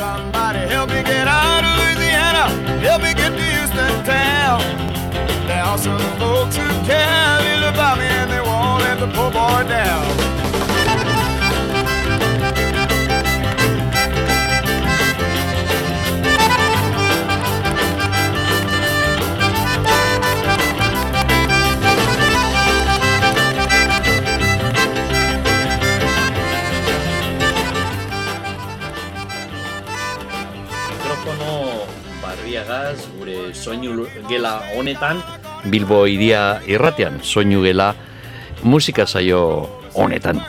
Somebody help me get out of Louisiana. Help me get to Houston town. There are some folks who soinu gela honetan Bilbo iria irratean soinu gela musika saio honetan.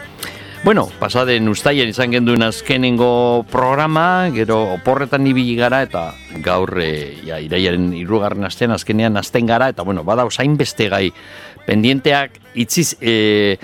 Bueno, pasaden ustaien izan genduen azkenengo programa, gero oporretan ibili gara eta gaur e, ja, iraiaren irugarren astean azkenean azten gara eta bueno, bada osain beste gai pendienteak itziz e,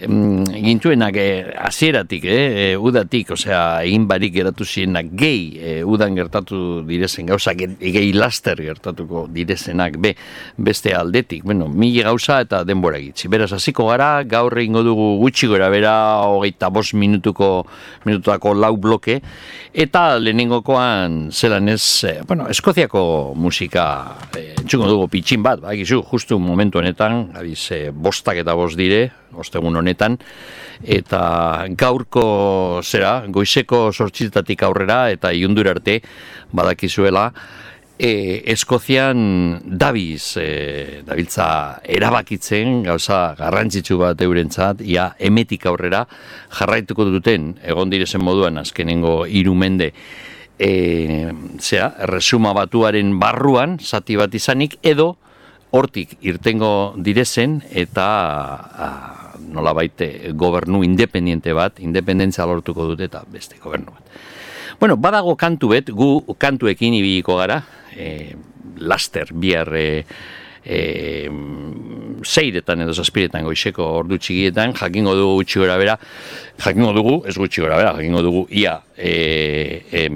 gintuenak eh, hasieratik, eh, eh, udatik, osea, egin barik geratu zienak gehi eh, udan gertatu direzen gauza, gehi laster gertatuko direzenak be, beste aldetik, bueno, mili gauza eta denbora egitzi. Beraz, hasiko gara, gaur egingo dugu gutxi gora bera, hogeita bos minutuko, minututako lau bloke, eta lehenengokoan zelan ez, bueno, eskoziako musika eh, entzuko dugu pitxin bat, ba, gizu, justu momentu honetan, abiz, bostak eta bost dire, ostegun honetan, eta gaurko zera, goizeko sortxitatik aurrera eta iundur arte badakizuela, e, Eskozian dabiz, e, dabiltza erabakitzen, gauza garrantzitsu bat eurentzat, ia emetik aurrera jarraituko duten, egon direzen moduan azkenengo irumende, e, zera, resuma batuaren barruan, zati bat izanik, edo, hortik irtengo direzen eta nola baite gobernu independiente bat, independentzia lortuko dute eta beste gobernu bat. Bueno, badago kantu bet, gu kantuekin ibiliko gara, e, laster, bihar e, e, zeiretan edo zazpiretan goizeko ordu txigietan, jakingo dugu gutxi gora bera, jakingo dugu, ez gutxi gora bera, jakingo dugu, ia, e, e,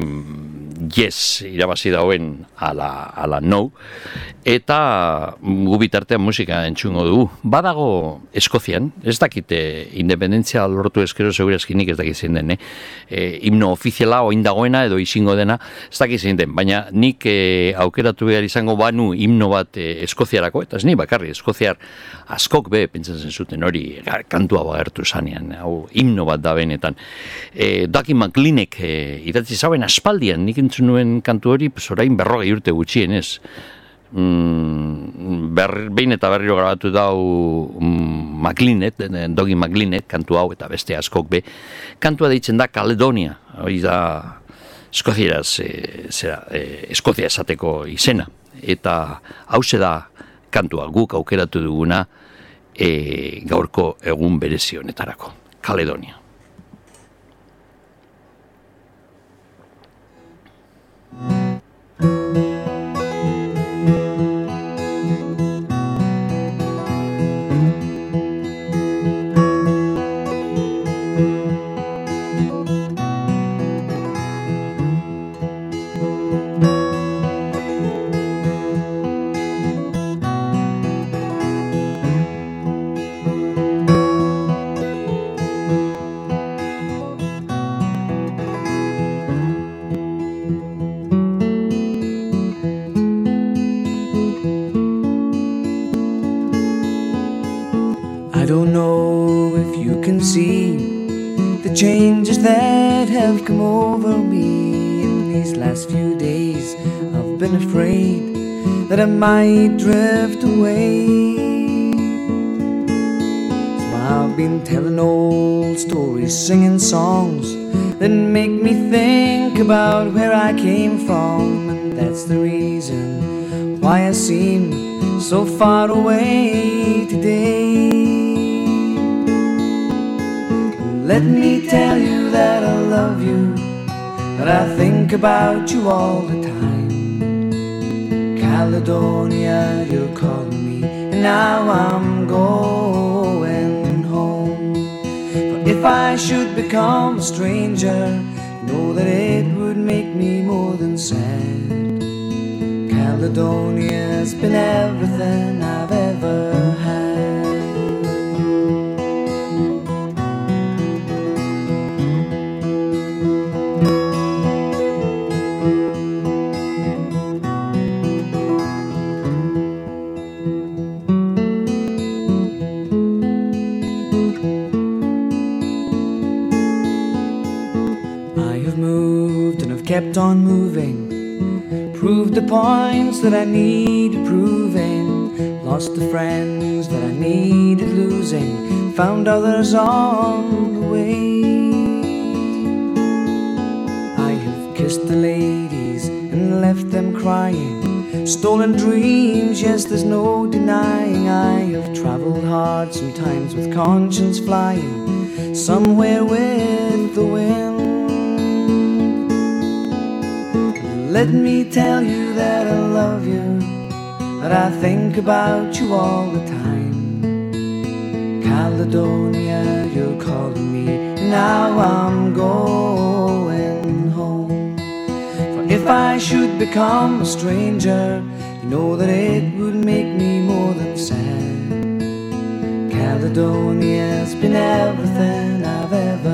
yes irabazi dauen ala, ala no. Eta gubitartean musika entzungo dugu. Badago Eskozian ez dakite independentzia lortu eskero segura eskinik ez dakit zein den eh? e, himno ofiziala oin dagoena edo izingo dena ez dakit zein den. Baina nik e, aukeratu behar izango banu himno bat e, Eskoziarako eta ez ni bakarri Eskoziar askok be pentsatzen zuten hori kantua bagertu zanean. Hau himno bat da benetan. E, Daki McLeanek e, idatzi zauen aspaldian nik entzun nuen kantu hori, zorain berrogei urte gutxien ez. Mm, ber, behin eta berriro grabatu dau mm, Maclinet, Dogi Maclinet, kantu hau eta beste askok be. Kantua deitzen da Caledonia, hori da Eskozieraz, e, zera, e, Eskozia esateko izena. Eta hau da kantua guk aukeratu duguna e, gaurko egun berezionetarako. Caledonia. Thank you. Have come over me in these last few days. I've been afraid that I might drift away. So I've been telling old stories, singing songs that make me think about where I came from. And that's the reason why I seem so far away today. Let me tell you that I love you, that I think about you all the time. Caledonia, you're calling me, and now I'm going home. For if I should become a stranger, know that it would make me more than sad. Caledonia's been everything I've ever points that I needed proving. Lost the friends that I needed losing. Found others on the way. I have kissed the ladies and left them crying. Stolen dreams, yes, there's no denying. I have traveled hard, sometimes with conscience flying. Somewhere with the wind. Let me tell you love you, that I think about you all the time. Caledonia, you're calling me, and now I'm going home. For if I should become a stranger, you know that it would make me more than sad. Caledonia's been everything I've ever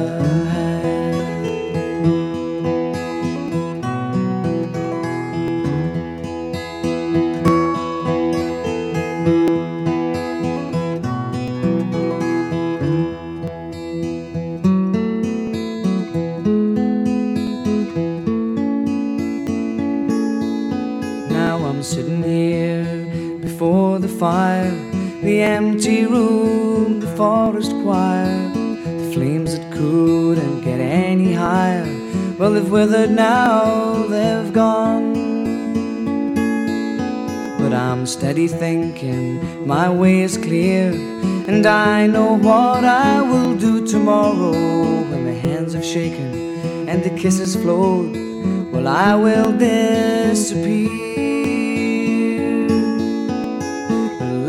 I know what I will do tomorrow when the hands have shaken and the kisses flowed. Well, I will disappear.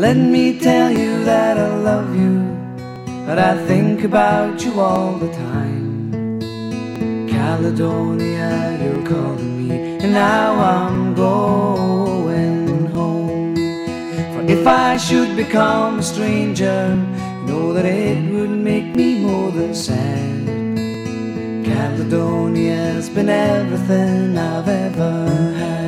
Let me tell you that I love you, that I think about you all the time. Caledonia, you're calling me, and now I'm going home. For if I should become a stranger, know that it would make me more than sad. Caledonia's been everything I've ever had.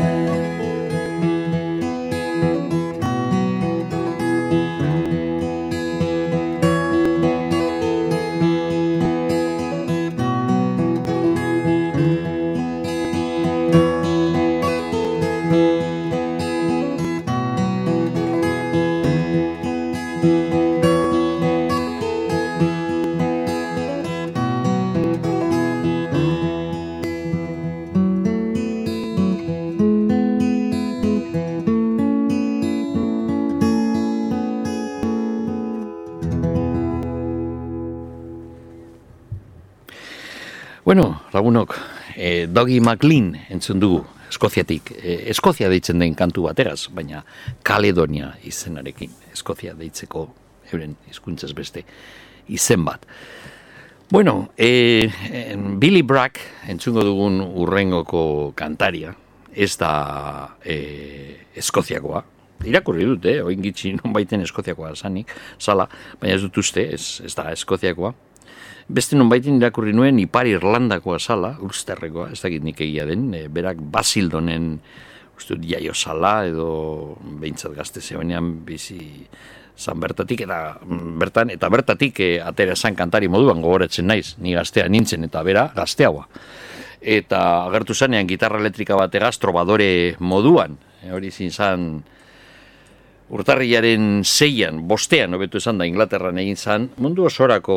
Doggy McLean entzun dugu, Eskoziatik. E, Eskozia deitzen den kantu bateraz, baina Kaledonia izenarekin. Eskozia deitzeko euren hizkuntzaz beste izen bat. Bueno, e, Billy Bragg entzungo dugun urrengoko kantaria, ez da e, Eskoziakoa, irakurri dut, eh? oin gitxi non baiten Eskoziakoa zanik, zala, baina ez dut uste, ez, ez da Eskoziakoa, Beste non baitin irakurri nuen Ipar Irlandakoa sala, Ulsterrekoa, ez dakit nik egia den, e, berak Basildonen uste jaio sala edo behintzat gazte zebenean bizi zan bertatik eta mm, bertan eta bertatik e, atera esan kantari moduan gogoretzen naiz, ni gaztea nintzen eta bera gazteagoa. Eta agertu zanean gitarra elektrika bat trobadore moduan, e, hori zin zan urtarriaren zeian, bostean, hobetu esan da, Inglaterran egin zan, mundu osorako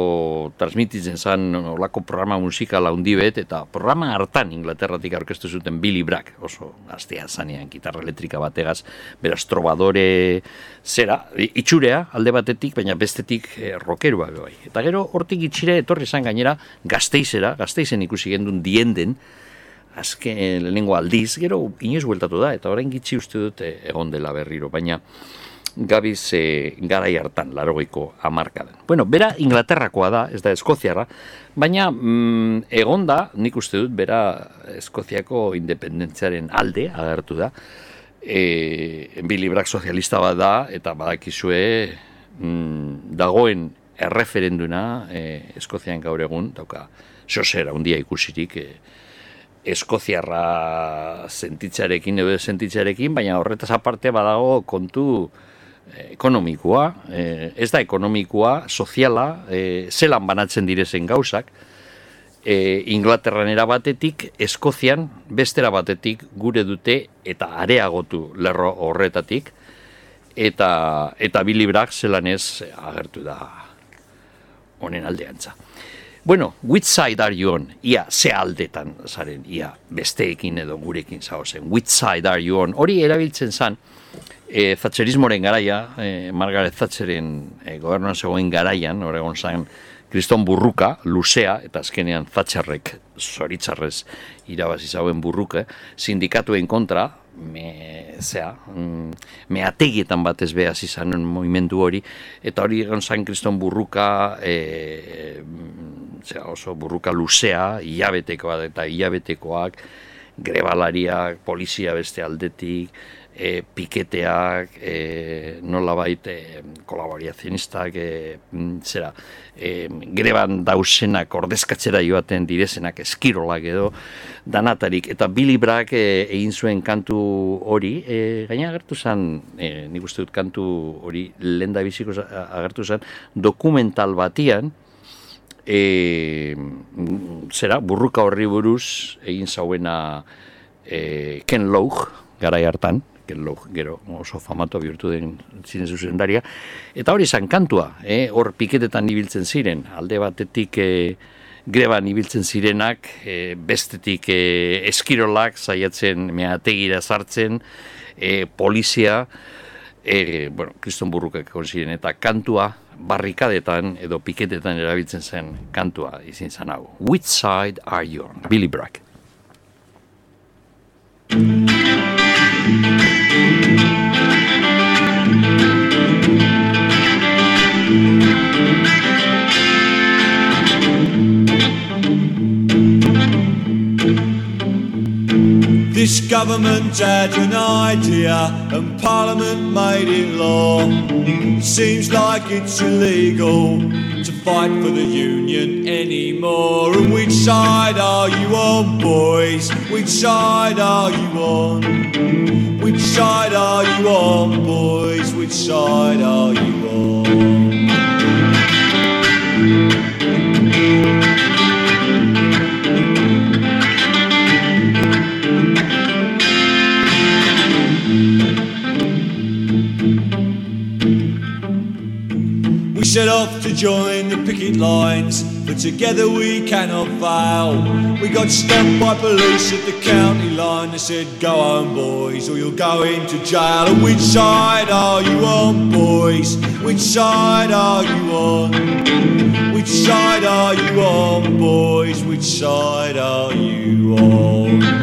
transmititzen zan olako programa musikala handi bet, eta programa hartan Inglaterratik aurkeztu zuten Billy Bragg, oso gaztea zanean, gitarra elektrika bategaz, beraz trobadore zera, itxurea alde batetik, baina bestetik eh, rokerua bai. Eta gero, hortik itxire, etorri zan gainera, gazteizera, gazteizen ikusi gendun dienden, azken lehenengo aldiz, gero inoiz bueltatu da, eta orain gitzi uste dut eh, egon dela berriro, baina gabiz e, garai hartan, larogeiko amarkadan. Bueno, bera Inglaterrakoa da, ez da Eskoziarra, baina mm, egon da, nik uste dut, bera Eskoziako independentziaren alde agertu da, e, Billy Bragg sozialista bat da, eta badakizue mm, dagoen erreferenduna e, Eskozian gaur egun, dauka, sosera, undia ikusirik, e, eskoziarra sentitzarekin edo sentitzarekin, baina horretaz aparte badago kontu ekonomikoa, eh, ez da ekonomikoa, soziala, eh, zelan banatzen direzen gauzak, e, Inglaterran batetik, Eskozian bestera batetik gure dute eta areagotu lerro horretatik, eta, eta Billy Bragg zelanez agertu da honen aldeantza. Bueno, which side are you on? Ia, ze aldetan zaren, ia, besteekin edo gurekin zaozen. Which side are you on? Hori erabiltzen zan, e, Thatcherismoren garaia, e, Margaret Thatcheren e, gobernuan zegoen garaian, horregon zan, Kriston burruka, luzea, eta azkenean Thatcherrek zoritzarrez irabazi zauen burruke, sindikatuen kontra, me, zea, mm, me ategietan batez behaz izan movimendu hori, eta hori egon zain kriston burruka, e, zera, oso burruka luzea, hilabetekoa eta hilabetekoak, grebalariak, polizia beste aldetik, e, piketeak, e, nola baita, e, kolaborazionistak, e, zera, e, greban dausenak ordezkatzera joaten direzenak eskirolak edo danatarik. Eta Billy Bragg e, egin zuen kantu hori, e, gaina agertu zen, e, nik uste dut kantu hori lehen da biziko agertu zen, dokumental batian, e, zera, burruka horri buruz egin zauena e, Ken Loach, garai hartan, gero oso famatu bihurtu den zine zuzendaria. Eta hori izan kantua, eh? hor piketetan ibiltzen ziren, alde batetik e, greban ibiltzen zirenak, e, bestetik e, eskirolak zaiatzen meategira sartzen, e, polizia, e, bueno, kriston burrukak ziren, eta kantua barrikadetan edo piketetan erabiltzen zen kantua izin zan hau. Which side are you on? Billy Bragg. This government had an idea and Parliament made it law. Seems like it's illegal to fight for the union anymore. And which side are you on, boys? Which side are you on? Which side are you on, boys? Which side are you on? Set off to join the picket lines, but together we cannot fail. We got stopped by police at the county line. They said, Go home, boys, or you'll go into jail. And which side are you on, boys? Which side are you on? Which side are you on, boys? Which side are you on?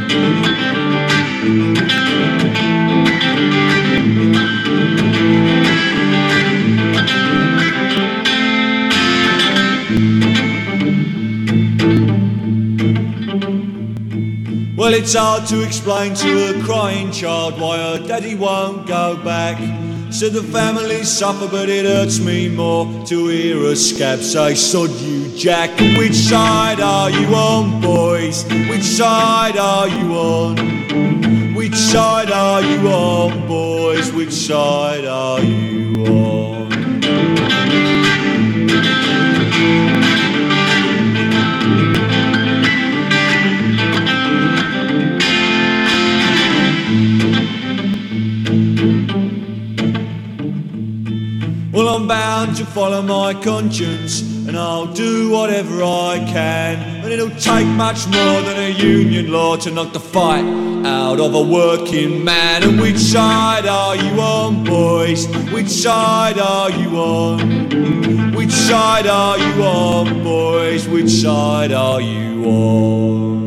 Well, it's hard to explain to a crying child why her daddy won't go back. So the family suffer, but it hurts me more to hear a scab say, Sod you, Jack. Which side are you on, boys? Which side are you on? Which side are you on, boys? Which side are you on? I'm bound to follow my conscience, and I'll do whatever I can. And it'll take much more than a union law to knock the fight out of a working man. And which side are you on, boys? Which side are you on? Which side are you on, boys? Which side are you on?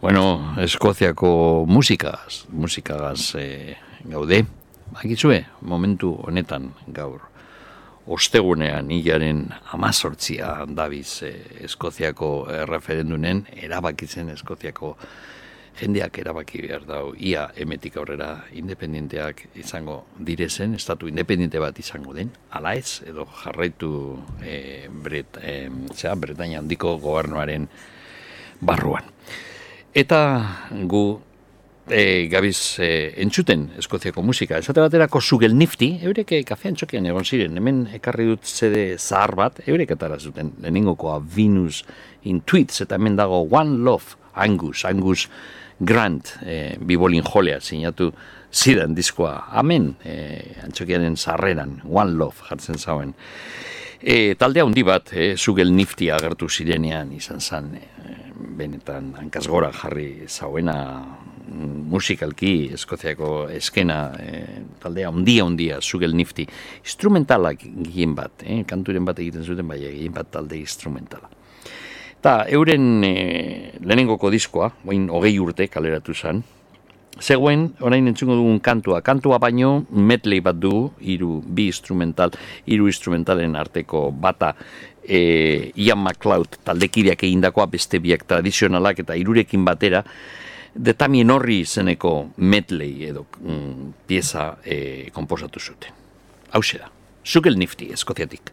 Bueno, Eskoziako musikaz, musikagaz eh, gaude. Akizue, momentu honetan gaur, ostegunean hilaren amazortzia dabiz eh, Eskoziako referendunen, erabakitzen Eskoziako jendeak erabaki behar dau, ia emetik aurrera independenteak izango direzen, estatu independente bat izango den, ala ez, edo jarraitu e, Bret, e, zera, Bretaña handiko gobernuaren barruan. Eta gu e, gabiz e, entzuten Eskoziako musika. Esate baterako Sugel Nifty, eurek e, kafean txokian egon ziren, hemen ekarri dut zede zahar bat, eurek etara zuten, lehenengokoa Venus in Tweets, eta hemen dago One Love, Angus, Angus Grant, e, bibolin jolea, sinatu zidan diskoa, amen, e, antxokianen zarreran, One Love, jartzen zauen. E, taldea handi bat, e, Sugel Nifty agertu zirenean izan zen, e, benetan hankasgora jarri zauena mm, musikalki Eskoziako eskena e, taldea ondia ondia Sugel Nifty instrumentalak gien bat, eh, kanturen bat egiten zuten bai gien bat talde instrumentala. Ta euren e, lehenengoko diskoa, oin hogei urte kaleratu zen, Zegoen, orain entzungo dugun kantua. Kantua baino, medley bat du, iru, bi instrumental, hiru instrumentalen arteko bata e, Ian McLeod taldekideak egindakoa beste biak tradizionalak eta irurekin batera de tamien horri zeneko medley edo mm, pieza e, komposatu zuten. Hau da, Sugel Nifty, eskoziatik.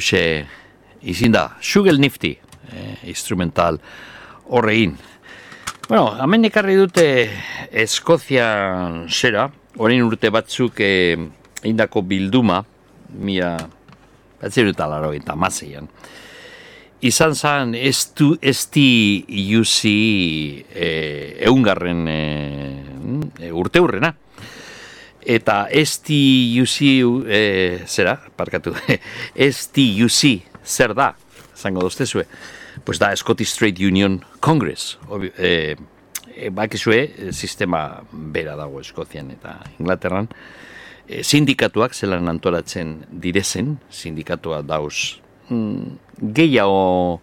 Hause izin da, Shugel Nifty, eh, instrumental horrein. Bueno, hemen ekarri dute Eskozia zera, orain urte batzuk eh, indako bilduma, mia, batzir dut alaro eta mazeian. Izan zan, ez du, ez di iusi eh, eungarren eh, urte hurrena. Eta STUC, e, zera, parkatu, STUC, zer da, zango doztezue, pues da Scottish Trade Union Congress, e, e, bakizue, sistema bera dago Eskozian eta Inglaterran, e, sindikatuak zelan antolatzen direzen, sindikatua dauz, mm, gehiago,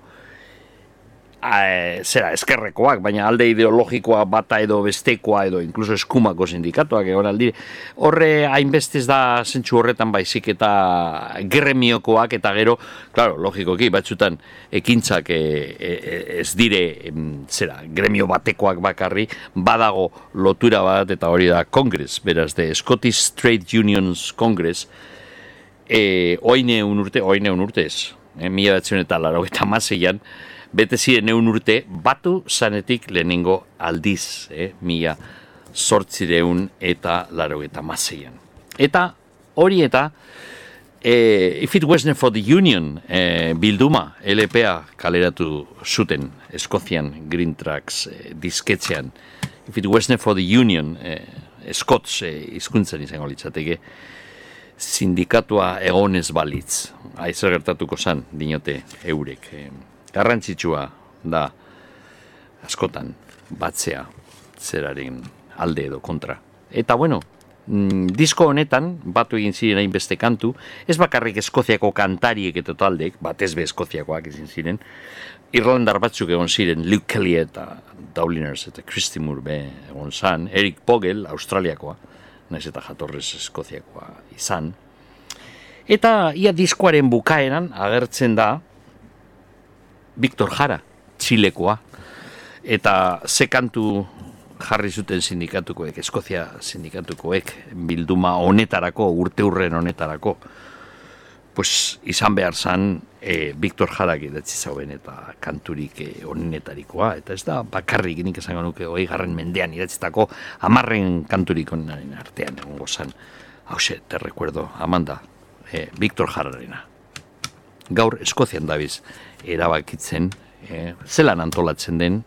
zera, eskerrekoak, baina alde ideologikoa bata edo bestekoa edo inkluso eskumako sindikatuak egon aldire. Horre hainbestez da zentsu horretan baizik eta gremiokoak eta gero, claro, logikoki, batzutan ekintzak e, e, e, ez dire, zera, gremio batekoak bakarri, badago lotura bat eta hori da Congress, beraz, de Scottish Trade Unions Congress, e, oine un urte, oine un urtez, e, mila eta laro eta mazeian, bete ziren eun urte, batu zanetik lehenengo aldiz, eh, mila sortzireun eta laro eta mazeian. Eta hori eta, eh, If It Wasn't For The Union eh, bilduma LPA kaleratu zuten Eskozian Green Tracks eh, disketzean. If It Wasn't For The Union eh, Scots eh, izkuntzen izango litzateke, sindikatua egonez balitz. Aizer gertatuko zan, dinote eurek. Eh, garrantzitsua da askotan batzea zeraren alde edo kontra. Eta bueno, mm, disko honetan, batu egin ziren hainbeste kantu, ez bakarrik Eskoziako kantariek eta taldek, bat ez be Eskoziakoak izin ziren, Irlandar batzuk egon ziren, Luke Kelly eta Dowliners eta Christy Moore be egon zan, Eric Pogel, Australiakoa, naiz eta jatorrez Eskoziakoa izan. Eta ia diskoaren bukaeran agertzen da, Victor Jara, Txilekoa, eta ze kantu jarri zuten sindikatukoek, Eskozia sindikatukoek, bilduma honetarako, urte hurren honetarako, pues izan behar zan e, Victor Jarak idatzi zauen eta kanturik e, onenetarikoa, eta ez da bakarrik nik esango nuke hoi garren mendean idatzitako amarren kanturik onenaren artean egon gozan. Hau te recuerdo, Amanda, e, Victor Jararena. Gaur Eskozian dabiz, erabakitzen, e, zelan antolatzen den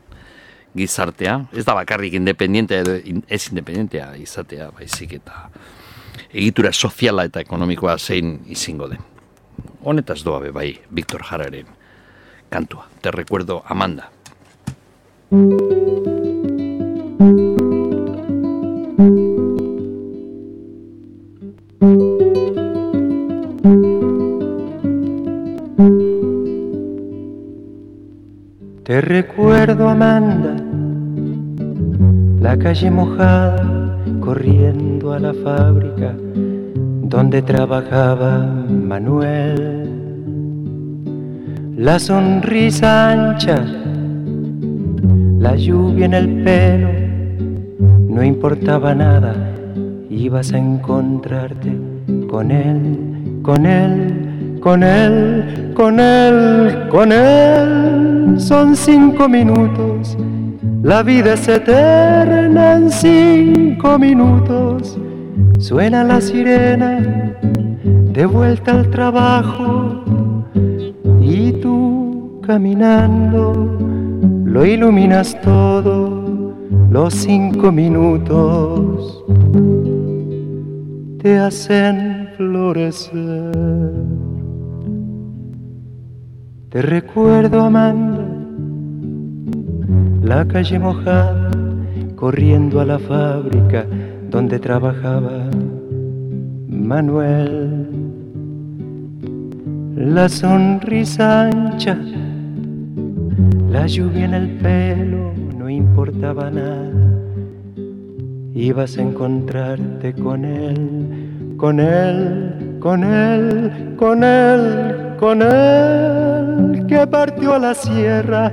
gizartea, ez da bakarrik independientea edo ez independientea izatea, baizik eta egitura soziala eta ekonomikoa zein izingo den. Honetaz doa be bai, Victor Jararen kantua. Te recuerdo Amanda. Te recuerdo, Amanda, la calle mojada, corriendo a la fábrica donde trabajaba Manuel. La sonrisa ancha, la lluvia en el pelo, no importaba nada, ibas a encontrarte con él, con él con él, con él, con él. Son cinco minutos, la vida es eterna en cinco minutos. Suena la sirena, de vuelta al trabajo, y tú caminando lo iluminas todo, los cinco minutos te hacen florecer. Te recuerdo, Amanda, la calle mojada, corriendo a la fábrica donde trabajaba Manuel. La sonrisa ancha, la lluvia en el pelo, no importaba nada. Ibas a encontrarte con él, con él, con él, con él, con él, que partió a la sierra,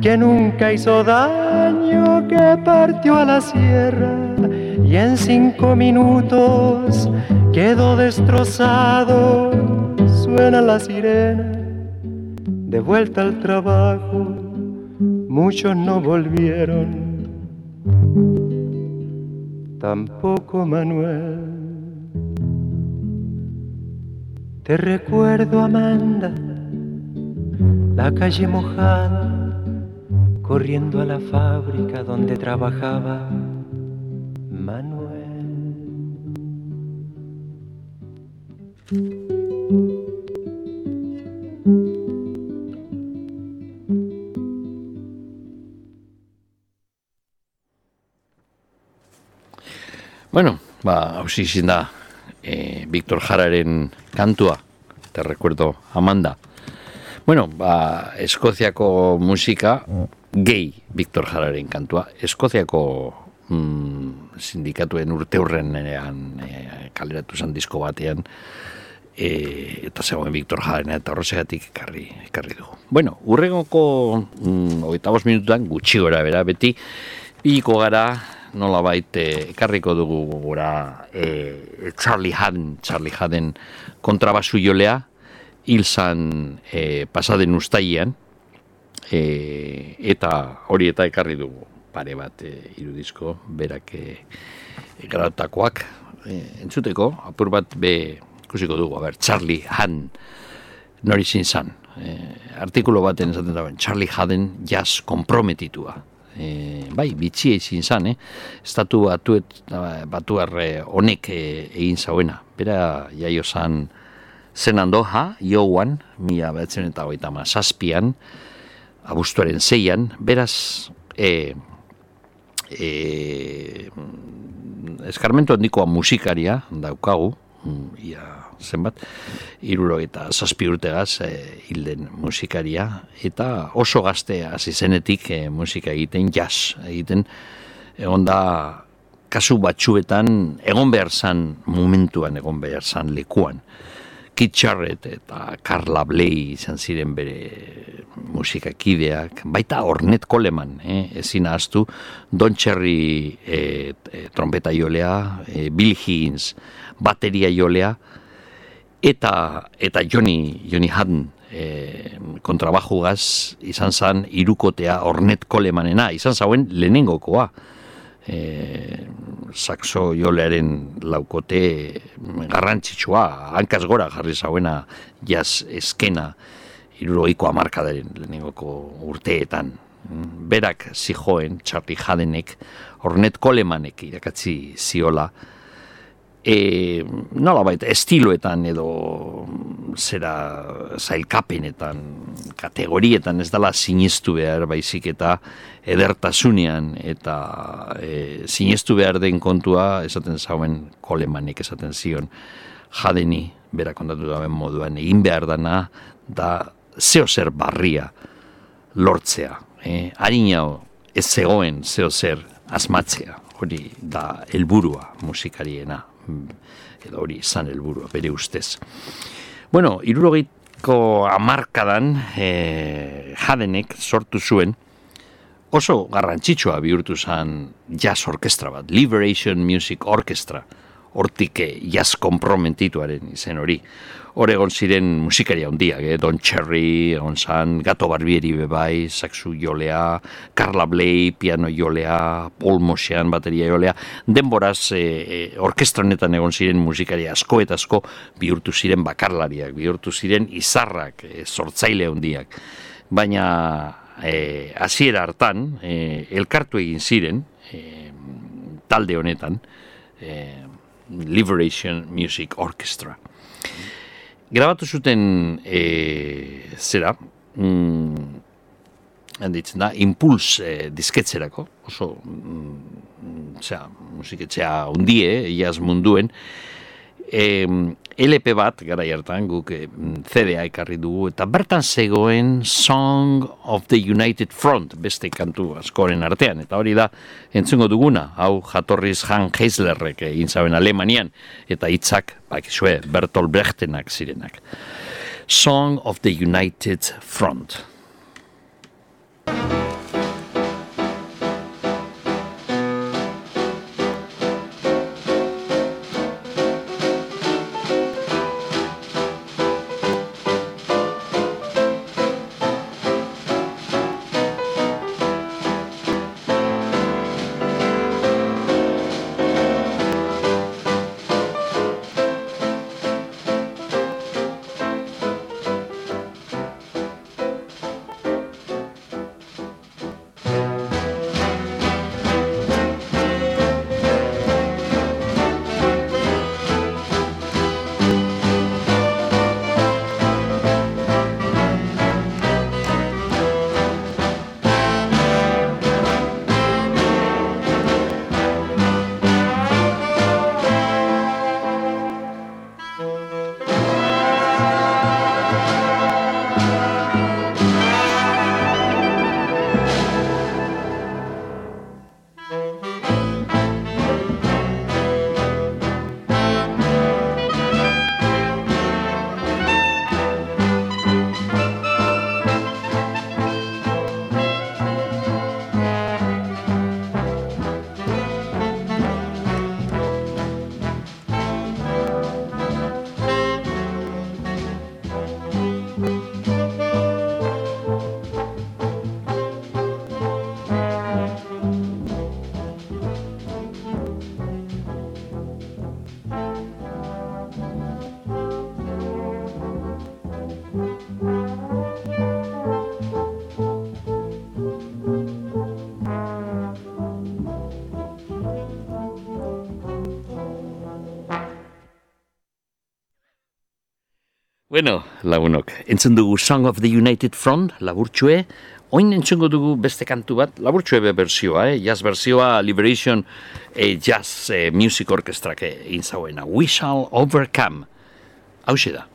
que nunca hizo daño, que partió a la sierra y en cinco minutos quedó destrozado suena la sirena, de vuelta al trabajo, muchos no volvieron, tampoco Manuel. Te recuerdo, Amanda, la calle mojada, corriendo a la fábrica donde trabajaba Manuel. Bueno, ba, hausi izin da, e, Victor Jararen kantua, te recuerdo, Amanda. Bueno, ba, Eskoziako musika, gay Victor Jararen kantua, Eskoziako mm, sindikatuen urte hurrenean e, kaleratu zen disko batean, e, eta zegoen Victor Jaren eta horrezegatik ekarri, ekarri dugu. Bueno, urrengoko mm, ogeita minututan gutxi gora bera, beti, Iko gara, nola baite ekarriko dugu gura e, Charlie Haden, Charlie Haden kontrabasu jolea, hil zan e, pasaden ustaian, e, eta hori eta ekarri dugu. Pare bat e, irudizko, berak e, gratakoak e, entzuteko, apur bat be ikusiko dugu, a ber, Charlie Haden nori zin zan. E, artikulo baten esaten dauen, Charlie Haden jazz komprometitua e, bai, bitxia izin zan, eh? Estatu batuet, batu honek e, egin zauena. Bera, jaio zan zen andoha, joan, mila behatzen eta goita ma, saspian, abustuaren zeian, beraz, e, e, eskarmento handikoa musikaria daukagu, mm, ia zenbat, iruro eta zazpi urtegaz e, hilden musikaria, eta oso gaztea hasi zenetik e, musika egiten, jazz egiten, egon da kasu batxuetan egon behar zan momentuan, egon behar zan lekuan. Kit Jarrett eta Carla Bley izan ziren bere musikakideak, baita Ornette Coleman, eh? ezin ahaztu, Don Cherry eh, trompeta jolea, eh, Bill Higgins bateria jolea, eta eta Johnny Johnny Haddon e, kontrabaju gaz izan zan irukotea Ornet Kolemanena izan zauen lehenengokoa. E, saxo jolearen laukote garrantzitsua hankaz gora jarri zauena jaz eskena iruroiko amarkadaren lehenengoko urteetan. Berak zijoen Charlie Haddenek Ornet Kolemanek irakatzi ziola e, nola baita, estiloetan edo zera zailkapenetan, kategorietan ez dala sinistu behar baizik eta edertasunean eta e, sinistu behar den kontua esaten zauen kolemanik esaten zion jadeni bera kontatu dauen moduan egin behar dana da zeo zer barria lortzea. E, Harinao ez zegoen zeo zer asmatzea, hori da helburua musikariena, edo hori izan helburua bere ustez. Bueno, irurogeiko amarkadan e, jadenek sortu zuen oso garrantzitsua bihurtu zen jazz orkestra bat, Liberation Music Orchestra, hortik eh, jazz komprometituaren izen hori. Oregon ziren musikaria handiak, eh? Don Cherry, egon zan, Gato Barbieri bebai, Saxu jolea, Carla Bley, piano jolea, Paul Mosean, bateria jolea, denboraz e, e, orkestra honetan egon ziren musikaria asko eta asko bihurtu ziren bakarlariak, bihurtu ziren izarrak, e, sortzaile handiak. Baina e, hasiera hartan, e, elkartu egin ziren, e, talde honetan, e, Liberation Music Orchestra. Grabatu zuten e, zera, mm, handitzen da, impuls e, disketzerako, oso, mm, zera, musiketxea undie, iaz munduen, e, LP bat, gara hartan guk e, CD-a ekarri dugu, eta bertan zegoen Song of the United Front, beste kantu askoren artean, eta hori da, entzungo duguna, hau jatorriz Han Heislerrek egin zaben Alemanian, eta hitzak bakizue, Bertolt Brechtenak zirenak. Song of the United Front. Bueno, lagunok, entzun dugu Song of the United Front, laburtxue, oin entzungo dugu beste kantu bat, laburtxue be bersioa, eh? jazz bersioa, Liberation eh, Jazz eh, Music Orchestra egin zauena, We Shall Overcome. Hau da.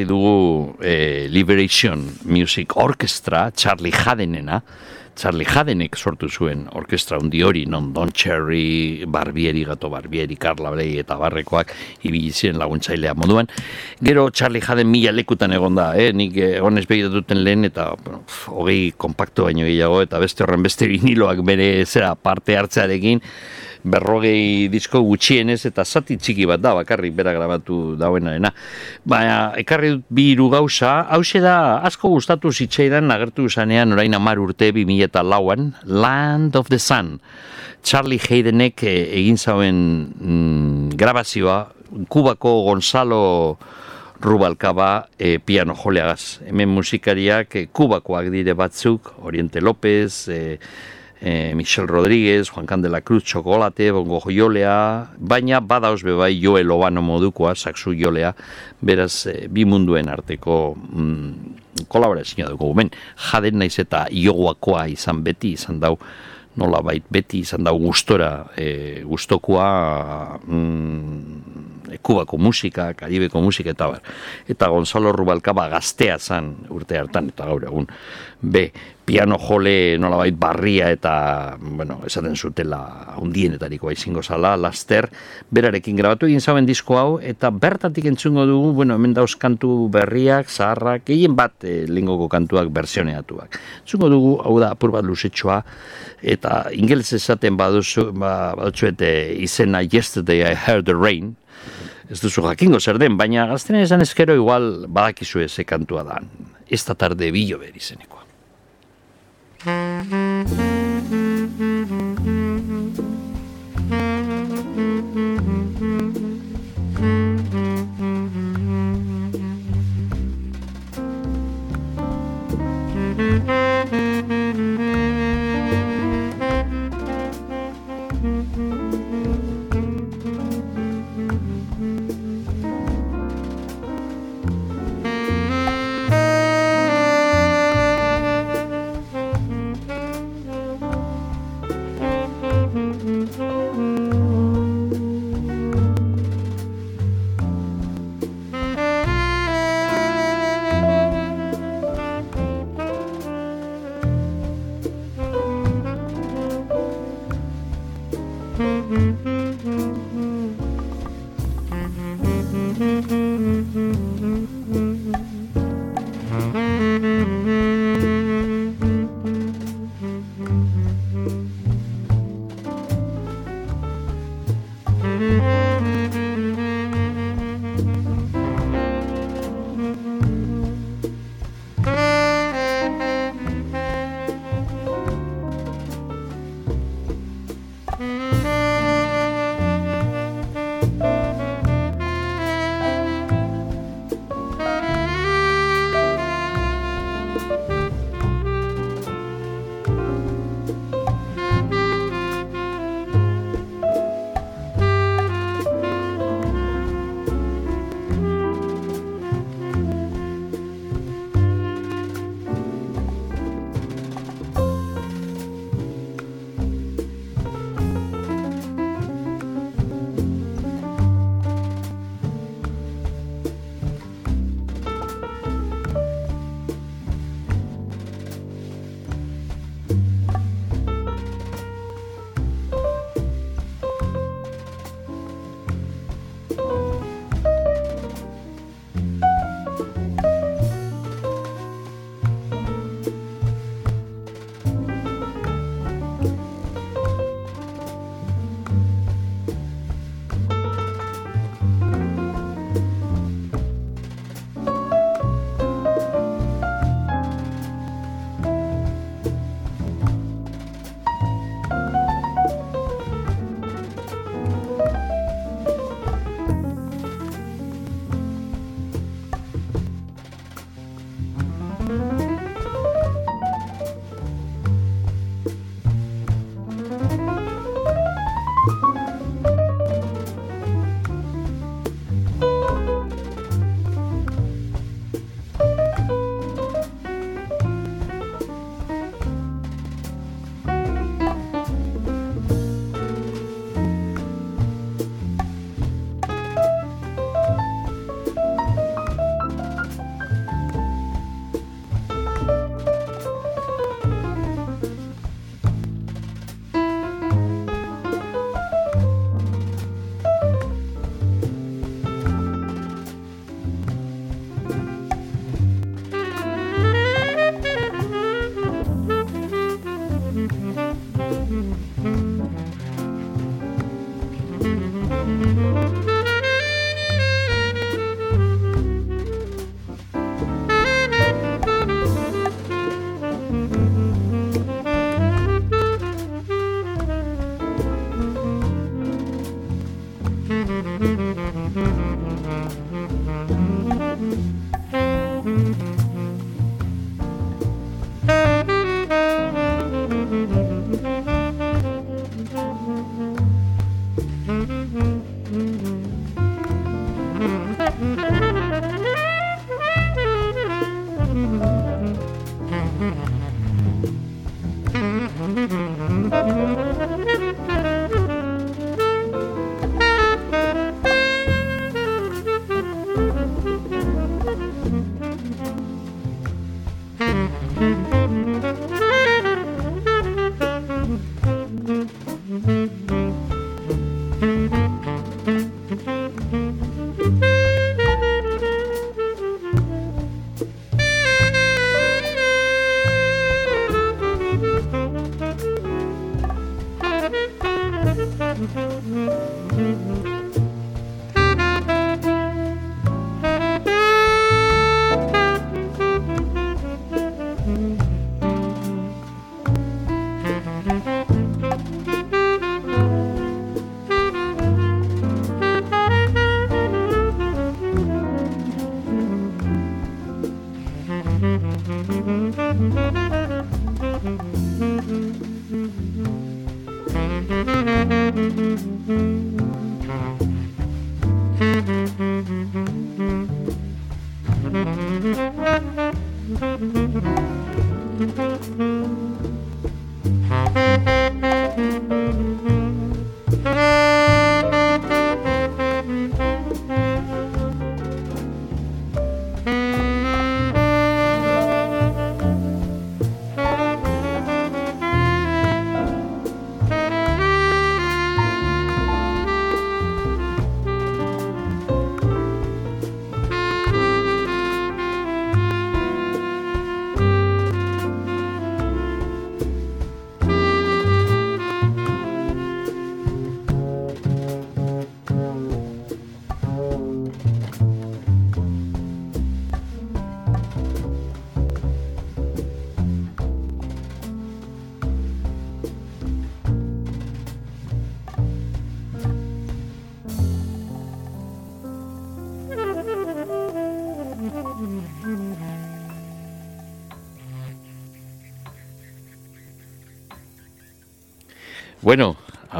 Ekarri dugu e, Liberation Music Orchestra, Charlie Hadenena, Charlie Hadenek sortu zuen orkestra hundi hori, non Don Cherry, Barbieri, Gato Barbieri, Carla Brei eta Barrekoak ibili ziren laguntzailea moduan. Gero Charlie Haden mila lekutan egon da, eh? nik egon ez duten lehen eta bueno, hogei kompaktu baino gehiago eta beste horren beste viniloak bere zera parte hartzearekin, berrogei disko gutxienez eta zati txiki bat da bakarrik bera grabatu dauenarena. Baina ekarri dut bi hiru gauza, hause da asko gustatu zitzaidan agertu zanean orain amar urte bi eta lauan, Land of the Sun. Charlie Haydenek eh, egin zauen mm, grabazioa, Kubako Gonzalo Rubalcaba e, piano joleagaz. Hemen musikariak e, Kubakoak dire batzuk, Oriente López, e, e, Michel Rodríguez, Juan Candela Cruz, Chocolate, Bongo Jolea, baina badauz bai Joel Obano modukoa, saksu jolea, beraz e, bi munduen arteko mm, kolaborazioa dugu. Ben, jaden naiz eta ioguakoa izan beti, izan dau, nola bait beti izan dau gustora, e, gustokoa mm, kubako musika, karibeko musika eta bar. Eta Gonzalo Rubalcaba gaztea zan urte hartan eta gaur egun. Be, piano jole nolabait barria eta, bueno, esaten zutela undienetariko aizingo zala, laster, berarekin grabatu egin zauen disko hau, eta bertatik entzungo dugu, bueno, hemen dauz kantu berriak, zaharrak, egin bat e, lingoko kantuak berzioneatuak. Entzungo dugu, hau da, apur bat luzetxoa, eta ingelez esaten baduzu, ba, baduzu eta izena Yesterday I Heard the Rain, ez duzu jakingo zer den, baina gaztenen esan ezkero igual badakizu eze kantua da. Ez da tarde bilo berizenekoa. Bueno,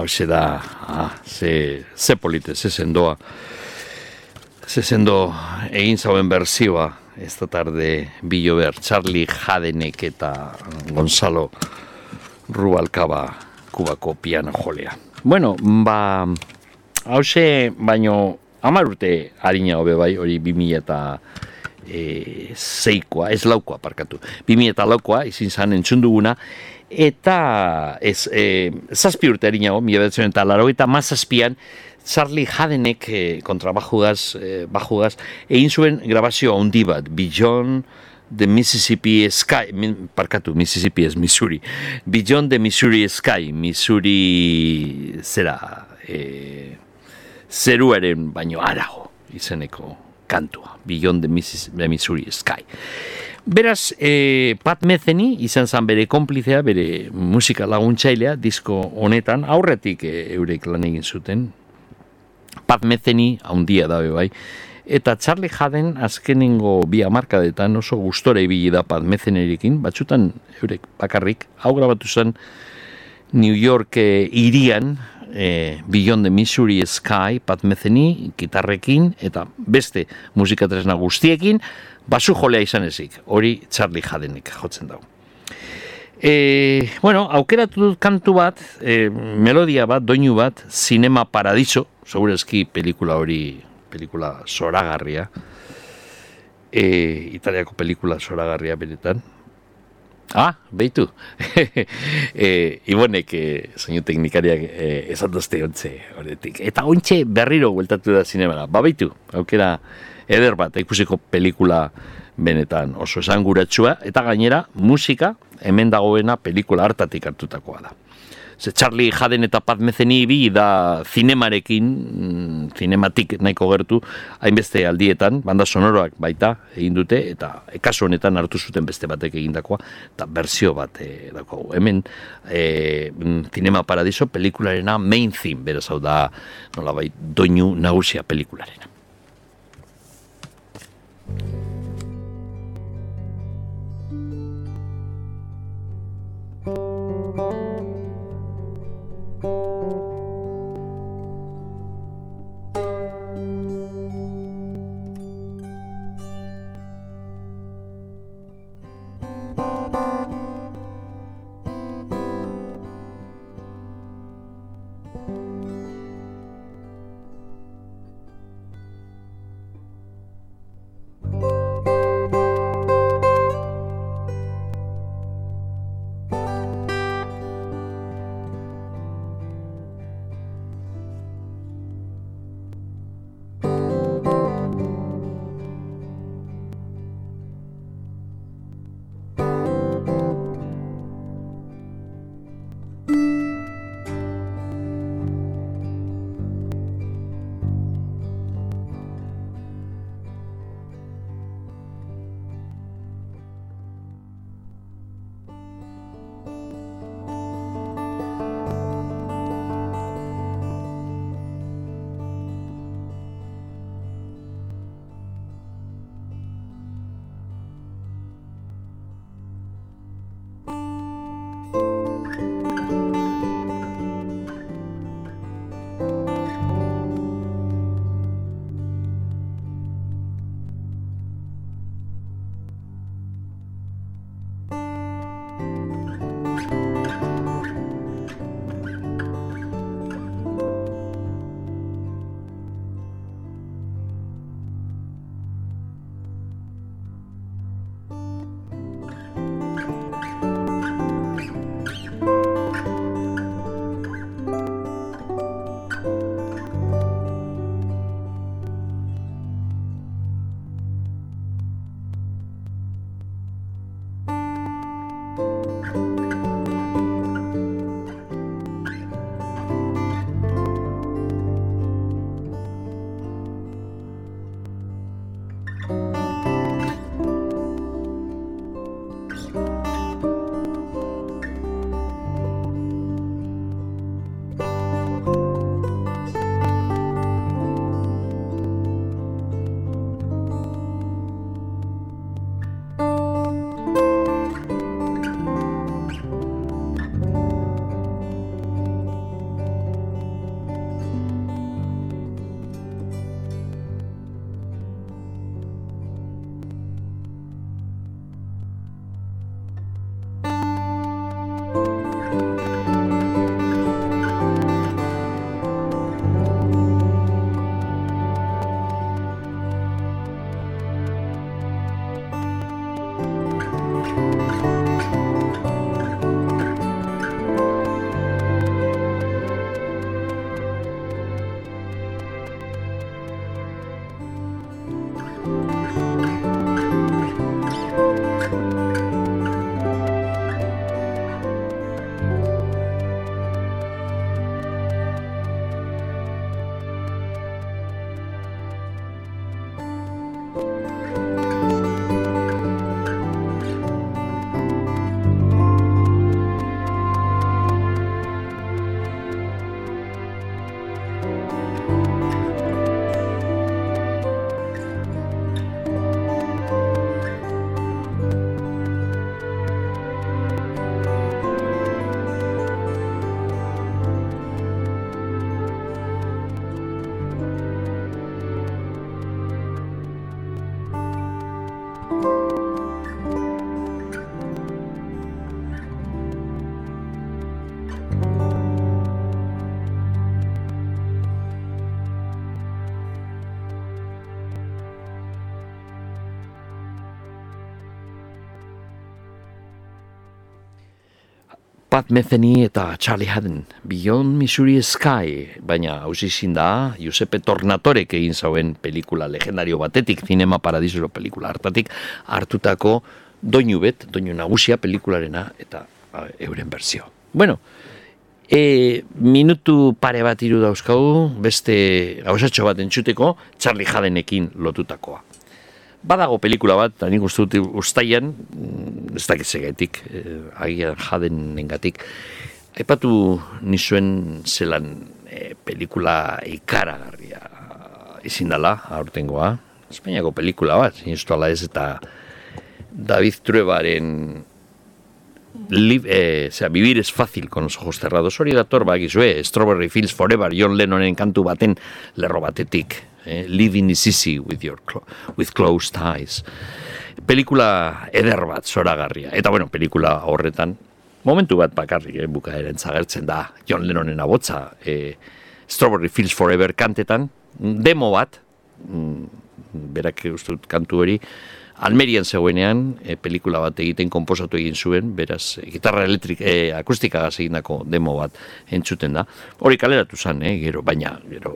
hau da, ah, ze, ze polite, ze sendoa. Ze sendo egin zauen berzioa, ez da tarde bilo ber, Charlie Jadenek eta Gonzalo Rubalcaba kubako piano jolea. Bueno, ba, hau baino, amar urte harina hobe bai, hori bimi eta e, zeikoa, ez laukoa parkatu. Bimi eta laukoa, izin zan entzunduguna, eta ez, e, zazpi urte erinago, mila betzen eta laro eta mazazpian, Charlie Hadenek e, kontrabajugaz, e, bajugaz, egin zuen grabazio handi bat, Beyond the Mississippi Sky, parkatu, Mississippi ez Missouri, Beyond the Missouri Sky, Missouri zera, e, zeruaren baino arago izeneko kantua, Beyond the Missouri Sky. Beraz, e, Pat Metheny izan zen bere konplizea, bere musika laguntzailea, disko honetan, aurretik e, eurek lan egin zuten. Pat Metheny, haundia dabe bai. Eta Charlie Haden azkenengo bi amarkadetan oso gustora ibili da Pat Methenyrekin, batzutan eurek bakarrik, hau grabatu zen New York e, irian, e, Beyond the Missouri Sky, Pat Metheny, gitarrekin, eta beste musikatresna guztiekin, basu jolea izan ezik, hori Charlie Jadenik jotzen dago. E, bueno, aukeratu dut kantu bat, e, melodia bat, doinu bat, Cinema Paradiso, segurezki pelikula hori, pelikula zoragarria, e, italiako pelikula zoragarria benetan. Ah, behitu. e, Ibonek, e, soinu teknikariak, e, esatozte ontze horretik. Eta ontxe berriro gueltatu da zinema. Ba, behitu, aukera, eder bat, ikusiko pelikula benetan oso esanguratsua, eta gainera musika hemen dagoena pelikula hartatik hartutakoa da. Ze Charlie Jaden eta Pat Mezeni bi da zinemarekin, mm, zinematik nahiko gertu, hainbeste aldietan, banda sonoroak baita egin dute, eta kasu honetan hartu zuten beste batek egindakoa, eta berzio bat e, dako. Hemen, e, Cinema Paradiso pelikularena main theme, beraz hau da, nola bai, doinu nagusia pelikularena. Pat Metheny eta Charlie Haddon, Beyond Missouri Sky, baina hausi da, Giuseppe Tornatorek egin zauen pelikula legendario batetik, Cinema Paradiso pelikula hartatik, hartutako doinu bet, doinu nagusia pelikularena eta euren berzio. Bueno, e, minutu pare bat iru dauzkagu, beste gauzatxo bat entzuteko, Charlie Haddenekin lotutakoa. Badago pelikula bat, eta nik uste dut mm, ez dakit segetik, eh, agian jaden nengatik, Aipatu nizuen zelan eh, pelikula ikaragarria izindala, aurtengoa, Espainiako pelikula bat, zineztu ez, eta David Truebaren Live, eh, sea, vivir es fácil con los ojos cerrados. Hori dator, ba, gizue, Strawberry Fields Forever, John Lennonen kantu baten lerro batetik. Eh, living is easy with, your with closed eyes. Pelikula eder bat, zoragarria. Eta bueno, pelikula horretan, momentu bat bakarrik, eh, bukaeren zagertzen da, John Lennonen abotza, eh, Strawberry Fields Forever kantetan, demo bat, mm, berak ustut kantu hori, Almerian zegoenean, e, pelikula bat egiten konposatu egin zuen, beraz, gitarra elektrik, e, akustika egindako demo bat entzuten da. Hori kaleratu zen, e, gero, baina, gero,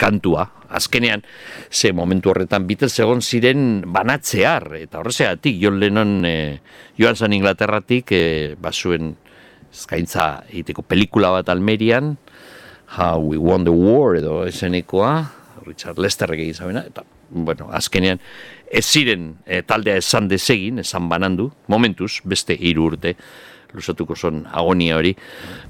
kantua, azkenean, ze momentu horretan, bitez egon ziren banatzear, eta horrezeatik, John Lennon, e, joan zan Inglaterratik, e, basuen, eskaintza egiteko pelikula bat Almerian, How We Won the War, edo esenekoa, Richard Lester egin zabena, eta, bueno, azkenean, ez ziren e, taldea esan desegin, esan banandu, momentuz, beste hiru urte, lusatuko son agonia hori,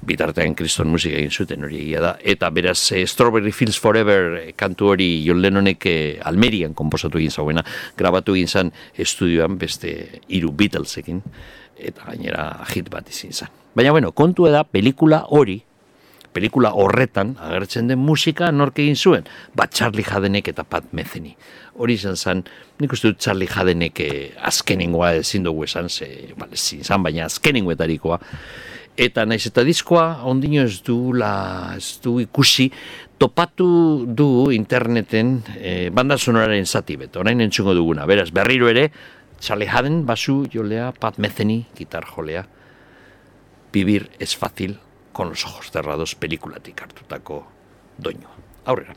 bitartean kriston musika egin zuten hori egia da, eta beraz e, Strawberry Fields Forever e, kantu hori John Lennonek Almerian komposatu egin zauena, grabatu egin zan estudioan beste hiru Beatlesekin, eta gainera hit bat izin zan. Baina bueno, kontu da pelikula hori, pelikula horretan agertzen den musika nork egin zuen, bat Charlie Hadenek eta Pat Metheny hori izan zen, nik uste dut Charlie Jadenek eh, azkenengoa ezin dugu esan, ze, bale, zin baina azkenengoetarikoa. Eta naiz eta diskoa, ondino ez du, la, ez du ikusi, topatu du interneten eh, banda sonoraren zati beto, orain entzungo duguna. Beraz, berriro ere, Charlie Haden, basu jolea, Pat Metheny, gitar jolea, vivir es fácil con los ojos cerrados pelikulatik hartutako doinu. Aurrera.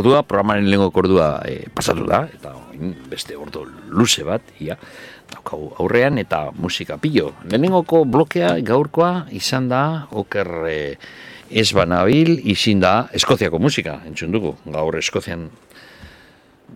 Ordua, programaren lehenengoko ordua e, pasatu da, eta oin, beste ordu luze bat, ia, daukagu aurrean, eta musika pillo. Lehenengoko blokea gaurkoa izan da, oker e, ez banabil, izin da, Eskoziako musika, entzun dugu, gaur Eskozian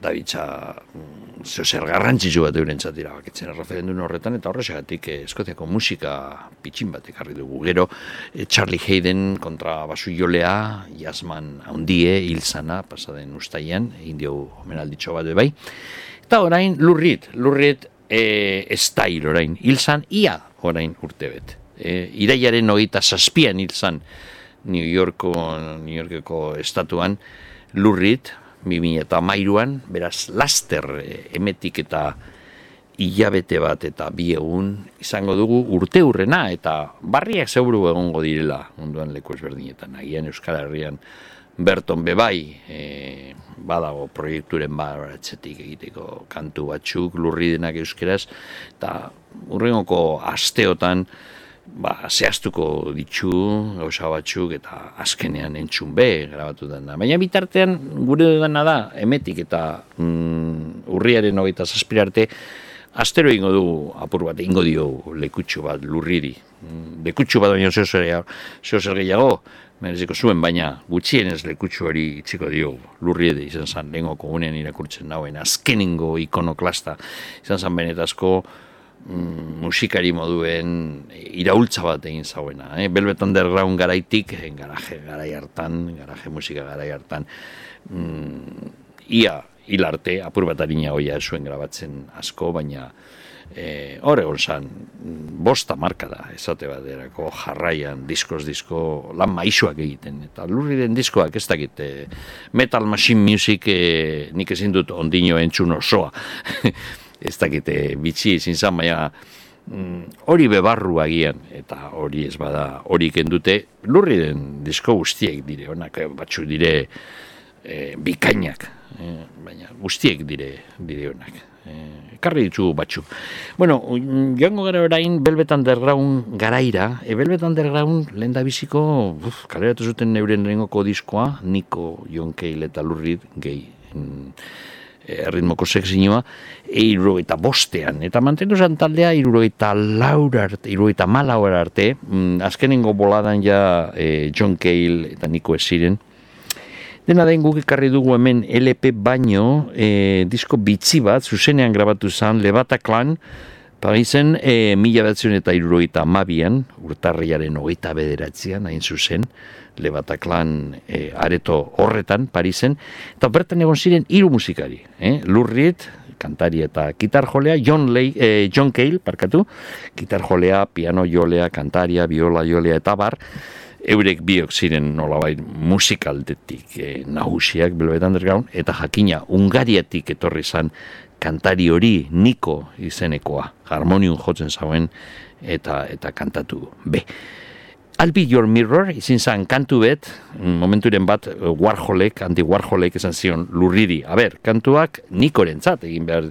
Davidza mm, zeo zer garrantzitsu bat euren txatira bakitzen referendun horretan eta horrexagatik eh, Eskoziako musika pitxin bat ekarri dugu. Gero eh, Charlie Hayden kontra basu jolea jasman haundie hilzana pasaden ustaian egin diogu omenalditxo bat bai. Eta orain lurrit lurrit e, style orain hilzan ia orain urte bet. E, iraiaren hogeita zazpian hilzan New Yorko New Yorkeko estatuan lurrit bimila eta mairuan, beraz, laster eh, emetik eta hilabete bat eta bi egun izango dugu urte hurrena eta barriak zeuru egongo direla munduan leku ezberdinetan. Agian Euskal Herrian Berton bebai e, badago proiekturen baratzetik egiteko kantu batzuk lurri denak euskeraz eta urrengoko asteotan ba, zehaztuko ditu gauza batzuk eta azkenean entzun be grabatu dena. Baina bitartean gure dena da emetik eta mm, urriaren hogeita zazpirarte astero ingo dugu apur bat, ingo dio lekutsu bat lurriri. Mm, lekutsu bat baina zeo zer gehiago, mereziko zuen, baina gutxienez lekutsu hori itziko dio lurriede izan zen, lengo kogunean irakurtzen dauen, azkeningo ikonoklasta izan zen benetazko, mm, musikari moduen iraultza bat egin zauena. Eh? Velvet Underground garaitik, eh, garaje garai hartan, garaje musika garai hartan, mm, ia hilarte, apur bat harina hoia zuen grabatzen asko, baina eh, hor egon zan, bosta marka da, esate bat erako jarraian, diskoz disko, lan maixuak egiten, eta lurri den diskoak ez dakit, eh, Metal Machine Music eh, nik ezin dut ondino entzun osoa, ez dakite bitxi ezin zan, baina mm, hori bebarru agian, eta hori ez bada hori kendute, lurri den disko guztiek dire, onak eh, batzu dire e, bikainak, e, baina guztiek dire, dire onak. E, karri ditzu batzu. Bueno, joango gara orain Velvet Underground garaira, e, Velvet Underground lehen da biziko, uf, kaleratu zuten neuren lehengoko diskoa, Niko, Jon Keil eta Lurrit, gehi, mm, erritmoko sekzinua, e, eta bostean. Eta mantendu zan taldea iruro eta laura arte, iruro eta malaura arte, mm, azkenengo boladan ja e, John Cale eta Nico Esiren. Dena den guk ikarri dugu hemen LP baino, e, disko bitzi bat, zuzenean grabatu zan, Lebata Klan, Parisen, e, mila batzen eta iruro eta mabian, urtarriaren hogeita bederatzean, hain zuzen, Lebataklan e, areto horretan, Parisen, eta bertan egon ziren hiru musikari, eh? Lurriet, kantari eta gitar jolea, John, Lay, e, John Cale, parkatu, gitar jolea, piano jolea, kantaria, viola jolea eta bar, eurek biok ziren nolabait musikaldetik e, nahusiak, Velvet Underground, eta jakina, Ungariatik etorri zan kantari hori Niko izenekoa, harmonium jotzen zauen, eta eta kantatu be. I'll be your mirror, izin zan kantu bet, momenturen bat Warholek, anti Warholek esan zion lurriri. A ber, kantuak nikoren zat, egin behar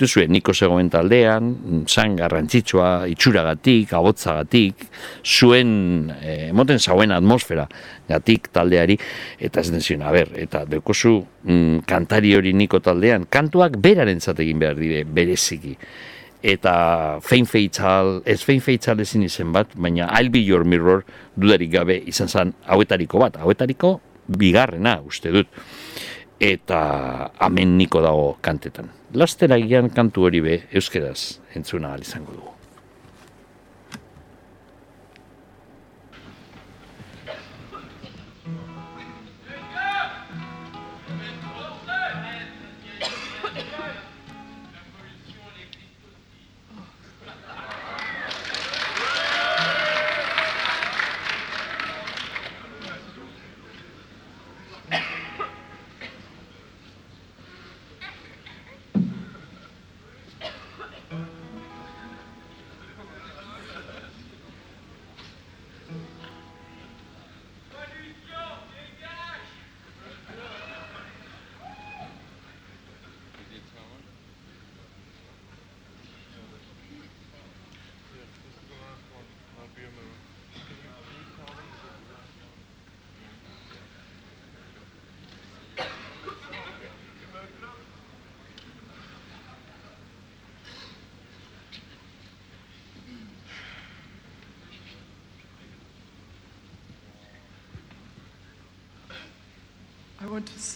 duzue niko zegoen taldean, zan garrantzitsua, itxuragatik, abotzagatik, zuen, eh, emoten zauen atmosfera gatik taldeari, eta ez den zion, a ber, eta dekozu mm, kantari hori niko taldean, kantuak beraren egin behar dire, bereziki eta fein feitzal, ez fein feitzal ezin izen bat, baina I'll be your mirror dudarik gabe izan zen hauetariko bat, hauetariko bigarrena uste dut, eta amen niko dago kantetan. Lastera gian kantu hori be, euskeraz entzuna izango dugu.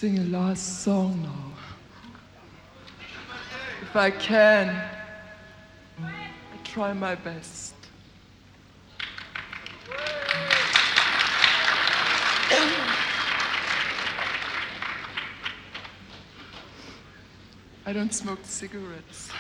Sing a last song now. If I can, I try my best. I don't smoke cigarettes.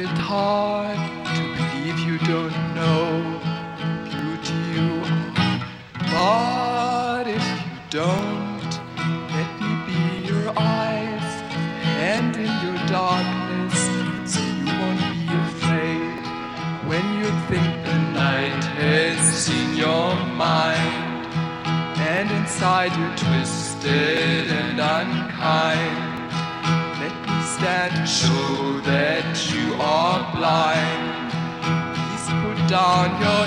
It hard to believe you don't know beauty you are. But if you don't, let me be your eyes, hand in your darkness, so you won't be afraid when you think the night has seen your mind, and inside you're twisted and unkind. Put down your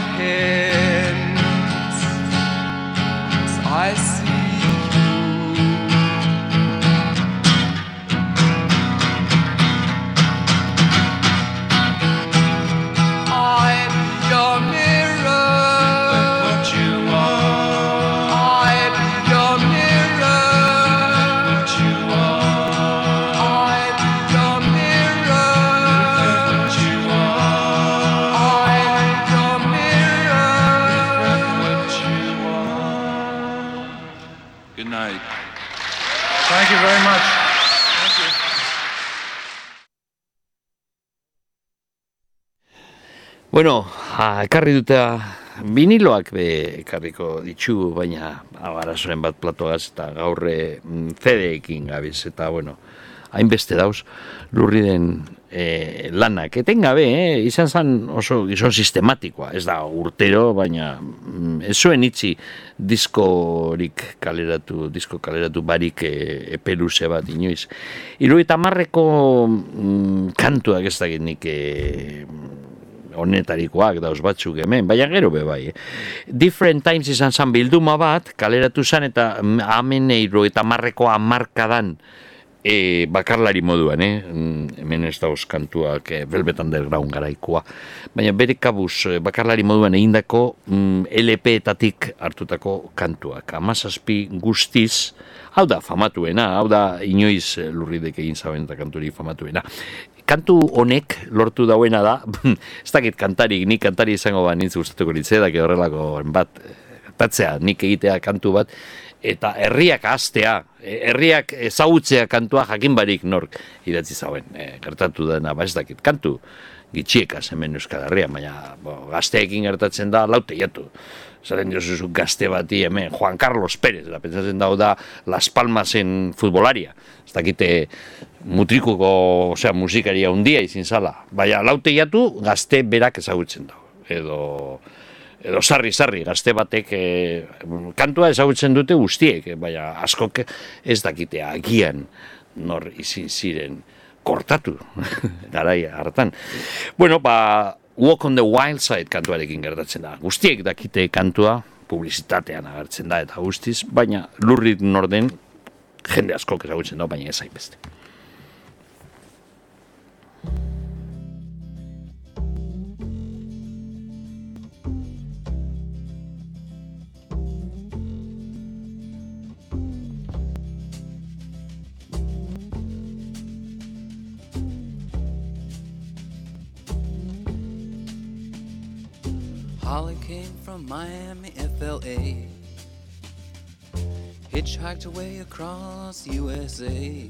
Bueno, ekarri dute viniloak be ekarriko ditxu, baina abarazoren bat platoaz eta gaurre mm, CD-ekin gabiz, eta bueno, hainbeste dauz, lurri den e, lanak. Etengabe, eh? izan zen oso gizon sistematikoa, ez da urtero, baina mm, ez zuen itzi diskorik kaleratu, disko kaleratu barik e, epeluze bat inoiz. Iru eta marreko mm, kantuak ez dakit nik e, honetarikoak dauz batzuk hemen, baina gero be bai. Eh? Different Times izan zan bilduma bat, kaleratu zan eta ameneiro eta marreko amarkadan e, bakarlari moduan, eh? Mm, hemen ez dauz kantuak e, Velvet Underground garaikoa. Baina bere kabuz bakarlari moduan egindako mm, LP-etatik hartutako kantuak. Amazazpi guztiz, hau da famatuena, hau da inoiz eh, lurridek egin zaben eta kanturi famatuena kantu honek lortu dauena da, ez dakit kantari, nik kantari izango ba nintz gustatuko litzea, daki horrelako bat, tatzea, nik egitea kantu bat, eta herriak astea, herriak ezagutzea kantua jakin barik nork idatzi zauen, e, gertatu dena, ba ez dakit, kantu gitxiekaz hemen Euskal Herrian, baina bo, gazteekin gertatzen da laute jatu. Zaren jozu gazte bati hemen, Juan Carlos Pérez, da pentsatzen dau da Las Palmasen futbolaria. Ez dakite mutrikuko, osea, musikaria handia izin zala. Baina laute jatu gazte berak ezagutzen dago. Edo, edo sarri sarri gazte batek e, kantua ezagutzen dute guztiek, e, baina askok ez dakite agian nor izin ziren kortatu garai hartan. Bueno, ba, Walk on the Wild Side kantuarekin gertatzen da. Guztiek dakite kantua, publizitatean agertzen da eta guztiz, baina lurrit norden jende askok ezagutzen da, baina ez hainbeste. Holly came from Miami, FLA. Hitchhiked away across USA.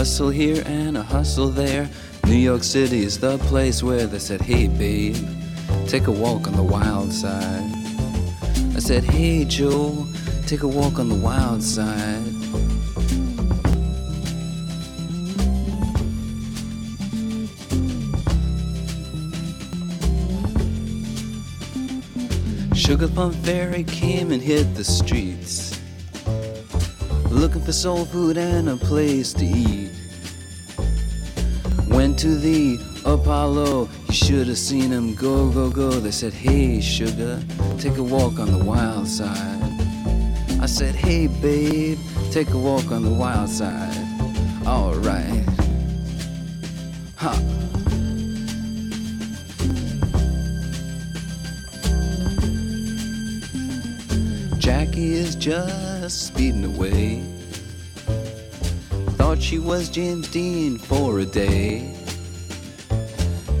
hustle here and a hustle there. New York City is the place where they said, Hey, babe, take a walk on the wild side. I said, Hey, Joe, take a walk on the wild side. Sugar Plum Fairy came and hit the streets, looking for soul food and a place to eat. To the Apollo, you should have seen him go, go, go. They said, Hey, sugar, take a walk on the wild side. I said, Hey, babe, take a walk on the wild side. Alright. Ha. Jackie is just speeding away. Thought she was James Dean for a day.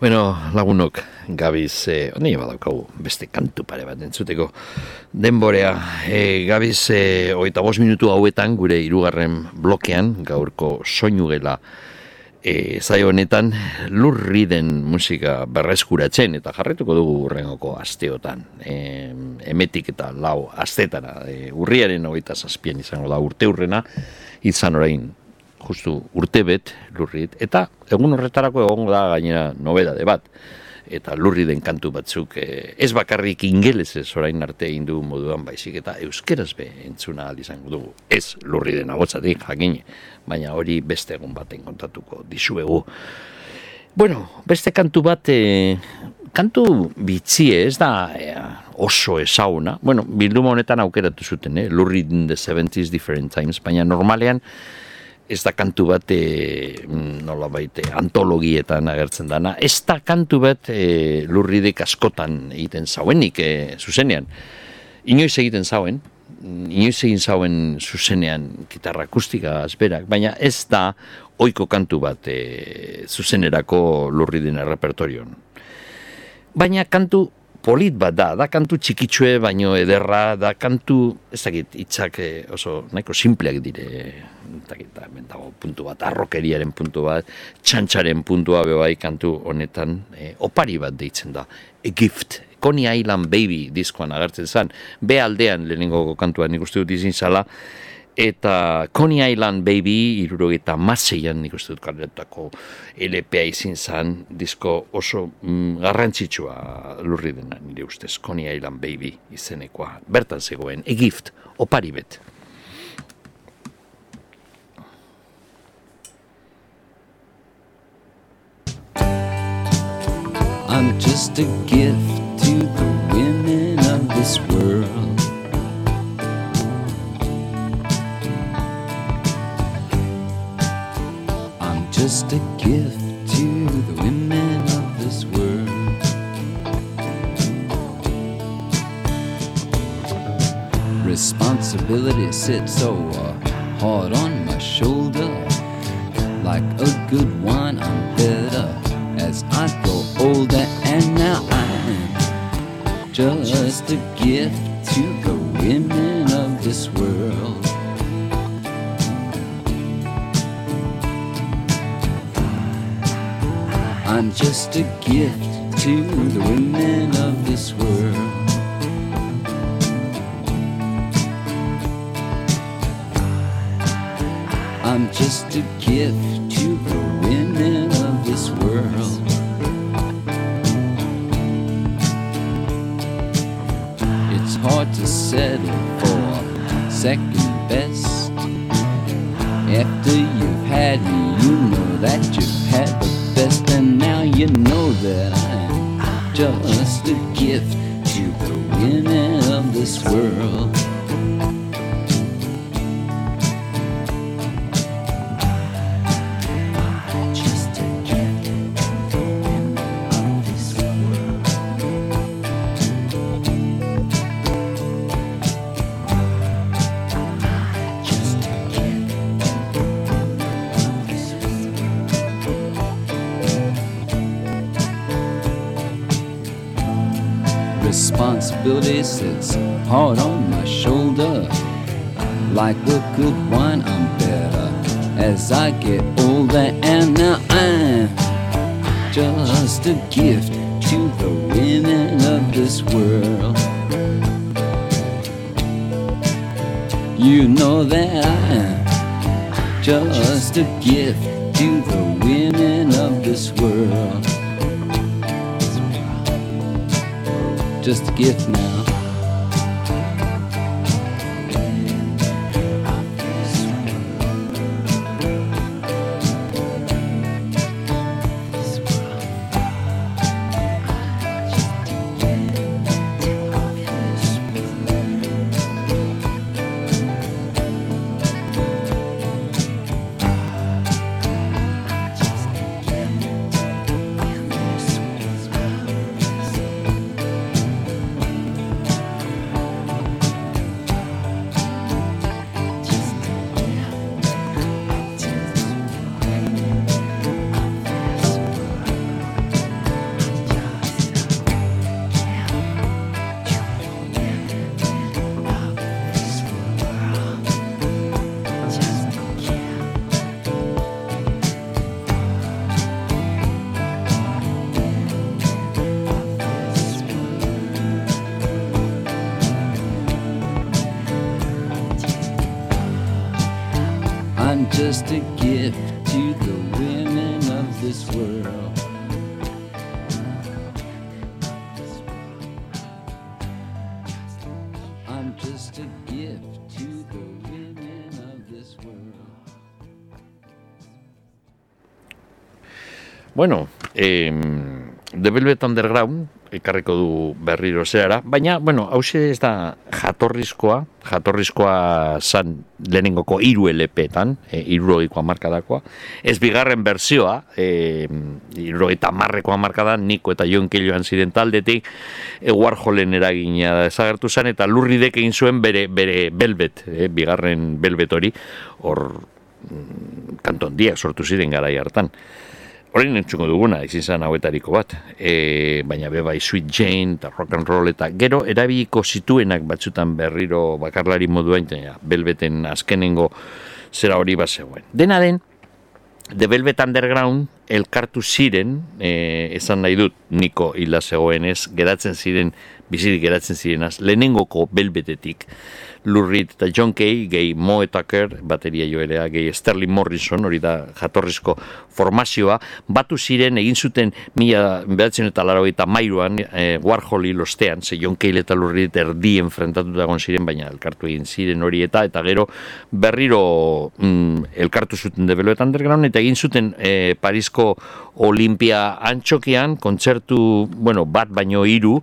Bueno, lagunok, gabiz, eh, ondi badaukagu beste kantu pare bat entzuteko denborea. E, gabiz, eh, oita bos minutu hauetan, gure hirugarren blokean, gaurko soinu gela, e, zai honetan, lurri den musika berreskuratzen, eta jarretuko dugu urrengoko asteotan. E, emetik eta lau astetara, e, urriaren hogeita zazpian izango da urte urrena, izan orain justu urte bet lurrit, eta egun horretarako egongo da gainera nobedade bat. Eta lurri den kantu batzuk eh, ez bakarrik ingelesez orain arte egin du moduan baizik eta euskeraz be entzuna ahal izango dugu. Ez lurri den agotzatik jakin, baina hori beste egun baten kontatuko dizuegu. Bueno, beste kantu bat, e, kantu bitzie, ez da e, oso ezauna. Bueno, bilduma honetan aukeratu zuten, eh? Lurri the 70s different times, baina normalean ez da kantu bat e, nola baite antologietan agertzen dana, ez da kantu bat e, lurridek askotan egiten zauenik e, zuzenean. Inoiz egiten zauen, inoiz egin zauen zuzenean gitarra akustika azberak, baina ez da oiko kantu bat e, zuzenerako lurri dena repertorion. Baina kantu polit bat da, da kantu txikitsue baino ederra, da kantu, ez dakit, itzak eh, oso nahiko simpleak dire, ez dakit, da, dago puntu bat, arrokeriaren puntu bat, txantxaren puntua bebai kantu honetan, eh, opari bat deitzen da, a gift, Coney Island Baby diskoan agertzen zen, be aldean lehenengo kantuan nik uste dut izin zala, eta Coney Island Baby irurogeta maseian nik uste dut kaletako LPA izin zen, disko oso mm, garrantzitsua lurri dena nire ustez, Coney Island Baby izenekoa, bertan zegoen, egift, opari bet. I'm just a gift to the women of this world. Just a gift to the women of this world. Responsibility sits so uh, hard on my shoulder. Like a good wine, I'm better as I grow older, and now I'm just a gift to the women of this world. I'm just a gift to the women of this world. I'm just a gift to the women of this world. It's hard to settle for second best. After you've had me, you know that you've had and now you know that I'm just a gift to the women of this world. Sits hard on my shoulder. Like a good wine, I'm better as I get older, and now I'm just a gift to the women of this world. You know that I'm just a gift to the women of this world. Just a gift now. Velvet Underground ekarriko du berriro zerara, baina, bueno, hause ez da jatorrizkoa, jatorrizkoa zan lehenengoko iru LP-tan, e, irurogikoa markadakoa, ez bigarren berzioa, e, irurogita marrekoa markada, Niko eta Jon Keilloan ziren taldetik, e, Warholen eragina desagertu zen, eta lurridek egin zuen bere, bere belbet, e, bigarren belbet hori, hor mm, kanton diak sortu ziren garai hartan. Horrein entzuko duguna, izin zen hauetariko bat. E, baina be bai Sweet Jane eta rock and roll eta gero erabiliko zituenak batzutan berriro bakarlari moduain, ja, belbeten azkenengo zera hori bat zegoen. Dena den, The Velvet Underground elkartu ziren, e, esan nahi dut, niko hila zegoenez, geratzen ziren, bizirik geratzen zirenaz, lehenengoko belbetetik, Lurrit eta John Kay, gehi Moe Tucker, bateria joerea, gehi Sterling Morrison, hori da jatorrizko formazioa, batu ziren egin zuten mila behatzen eta laro eta mairuan e, Warhol hilostean, ze John Kay eta Lurrit erdien frentatuta egon ziren, baina elkartu egin ziren hori eta, eta gero berriro mm, elkartu zuten Develoet Underground, eta egin zuten e, Parisko Olimpia antxokian, kontzertu, bueno, bat baino hiru,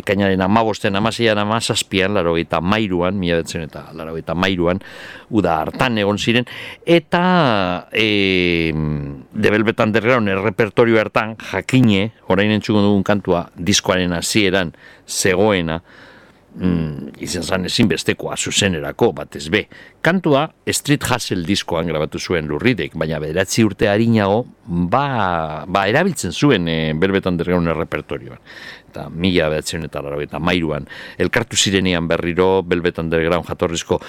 ekainaren amabosten, amaseian, amazazpian, laro eta mairuan, mila betzen eta laro eta mairuan, uda hartan egon ziren, eta e, The Velvet Underground errepertorio hartan, jakine, orain entzuko dugun kantua, diskoaren hasieran zegoena, mm, izan zan ezin bestekoa zuzenerako, bat ez be. Kantua Street Hustle diskoan grabatu zuen lurridek, baina bederatzi urte harinago, ba, ba erabiltzen zuen e, berbetan dergaun repertorioan. Eta mila behatzen eta laro mairuan, elkartu zirenean berriro, belbetan dergaun jatorrizko,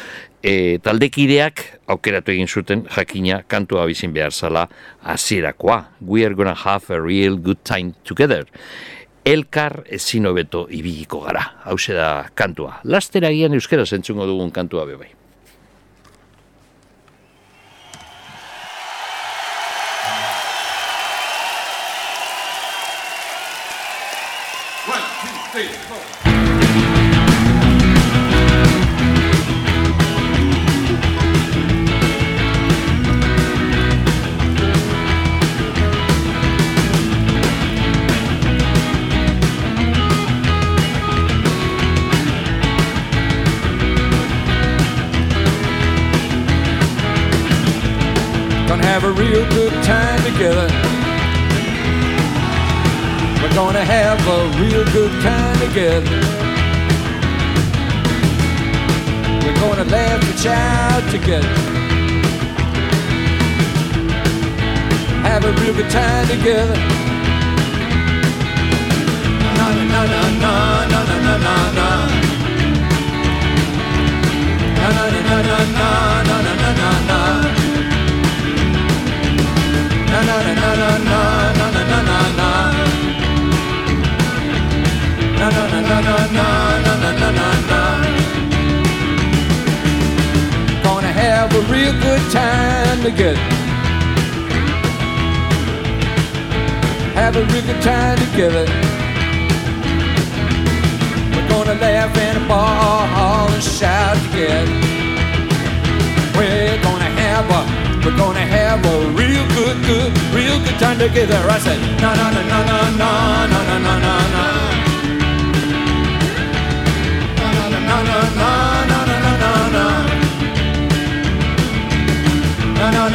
e, taldekideak aukeratu egin zuten jakina kantua bizin behar zala hasierakoa. We are gonna have a real good time together elkar ezin hobeto ibiliko gara. Hau da kantua. Lastera gian euskera zentzungo dugun kantua bebai. Shout together. Have a real good time together. Na na na na na na. Na na na na na na na na na na. Na na na na na na na na na na. Na na na na na na na na na real good time together. Have a real good time together. We're gonna laugh and ball and shout together. We're gonna have a we're gonna have a real good, good, real good time together. I said, na na na na na na na na na na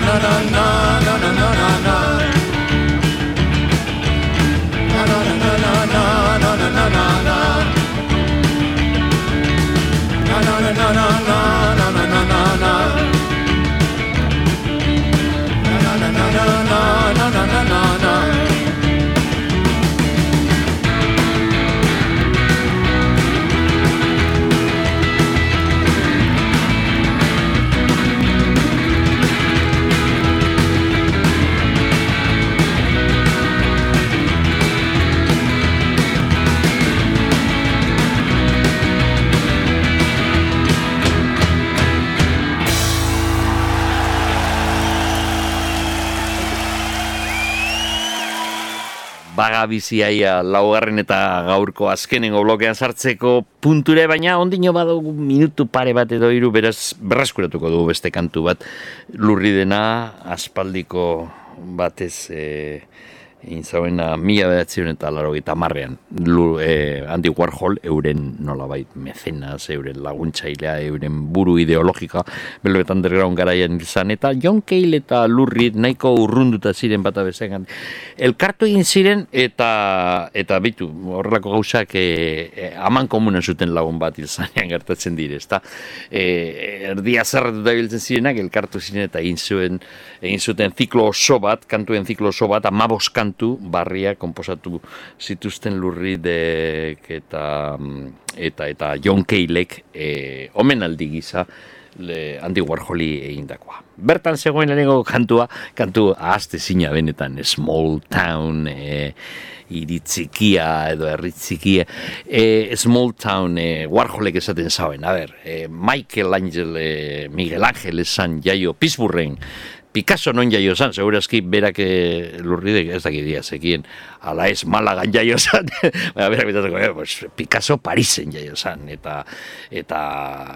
na na. na baga biziaia laugarren eta gaurko azkenengo blokean sartzeko punture, baina ondino badugu minutu pare bat edo hiru beraz berreskuratuko dugu beste kantu bat. Lurri dena aspaldiko batez e, egin zauena mila behatzion eta laro eta marrean. Lu, eh, Andy Warhol euren nolabait mecenas, euren laguntzailea, euren buru ideologika, Velvet Underground garaian izan, eta John Cale eta Reed nahiko urrunduta ziren bata bezengan. Elkartu egin ziren eta eta bitu, horrelako gauzak e, e, aman komunen zuten lagun bat izanean gertatzen dire, ezta? E, erdia zerratuta biltzen zirenak, elkartu ziren eta egin zuen egin zuten ziklo oso bat, kantuen ziklo oso bat, amabos kantu barria konposatu zituzten lurridek eta eta eta John Keilek e, omenaldi gisa le, Andy Warholi egindakoa. Bertan zegoen lehenengo kantua, kantu ahazte zina benetan, Small Town, e, iritzikia edo erritzikia, e, Small Town e, Warholek esaten zauen, a ber, e, Michael Angel, e, Miguel Ángel esan jaio Pittsburghen, Picasso non jaio zan, segurazki berak e, lurridek ez dakit dia zekien, ala ez Malagan jaio zan, berak bitatzeko, eh, pues, Picasso Parisen jaio zan, eta, eta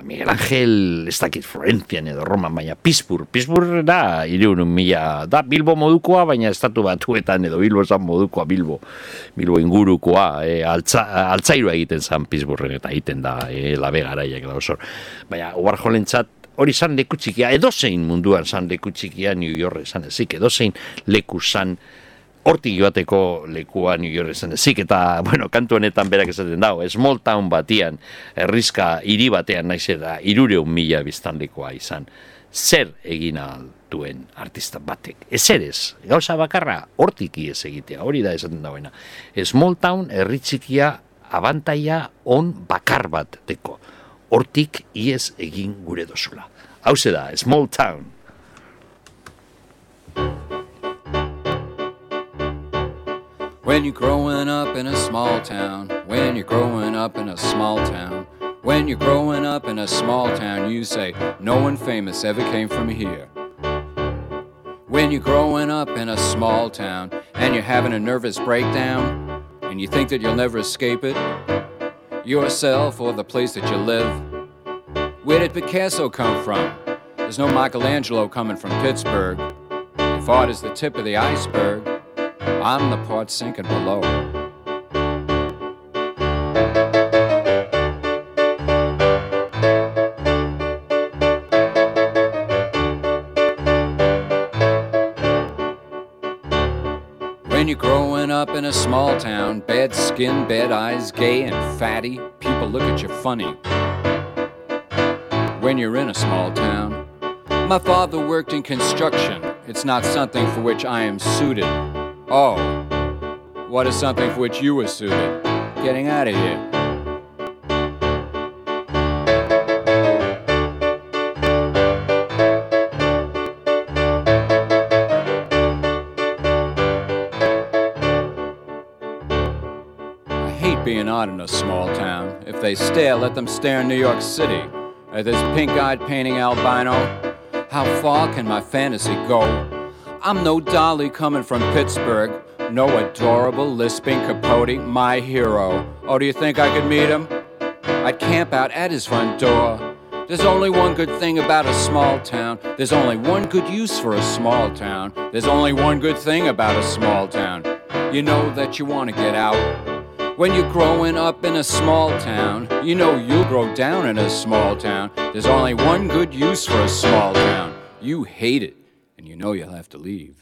Miguel Ángel ez dakit Florencian edo Roman, baina Pittsburgh, Pittsburgh da, iriun mila, da Bilbo modukoa, baina estatu batuetan edo Bilbo zan modukoa, Bilbo, Bilbo ingurukoa, e, altza, altzairua egiten zan Pittsburghen, eta egiten da, e, labe garaiak da osor. Baina, Warholentzat, hori zan leku txikia, edozein munduan zan leku txikia New York esan ezik, edozein leku zan hortik joateko lekua New York esan ezik, eta, bueno, kantu honetan berak esaten dago, small town batian, herrizka hiri batean naiz eta irureun mila biztanlekoa izan, zer egin duen artista batek. Ez ez, gauza bakarra, hortik iez egitea, hori da esaten dagoena. Small town, herri txikia, abantaia on bakar bat deko hortik iez egin gure. Hau da, small town. When you're growing up in a small town, when you're growing up in a small town, when you're growing up in a small town, you say, No one famous ever came from here. When you're growing up in a small town and you're having a nervous breakdown and you think that you'll never escape it, yourself or the place that you live. Where did Picasso come from? There's no Michelangelo coming from Pittsburgh. If art is the tip of the iceberg, I'm the part sinking below. When you're growing up in a small town, bad skin, bad eyes, gay and fatty, people look at you funny. When you're in a small town, my father worked in construction. It's not something for which I am suited. Oh, what is something for which you were suited? Getting out of here. Odd in a small town. If they stare, let them stare in New York City. At this pink eyed painting albino, how far can my fantasy go? I'm no dolly coming from Pittsburgh, no adorable lisping capote, my hero. Oh, do you think I could meet him? I'd camp out at his front door. There's only one good thing about a small town. There's only one good use for a small town. There's only one good thing about a small town. You know that you want to get out. When you're growing up in a small town, you know you'll grow down in a small town. There's only one good use for a small town. You hate it, and you know you'll have to leave.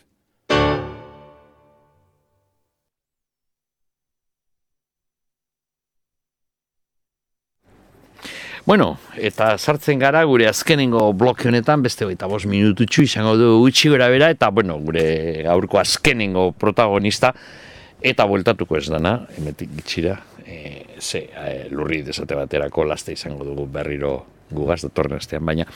Bueno, eta sartzen gara gure azkenengo bloke honetan, beste hogeita bost minututxu izango du utxi gora bera, eta bueno, gure aurko azkenengo protagonista, eta bueltatuko ez dana, emetik gitxira, e, ze, e, lurri desate baterako laste izango dugu berriro gugaz datorren astean, baina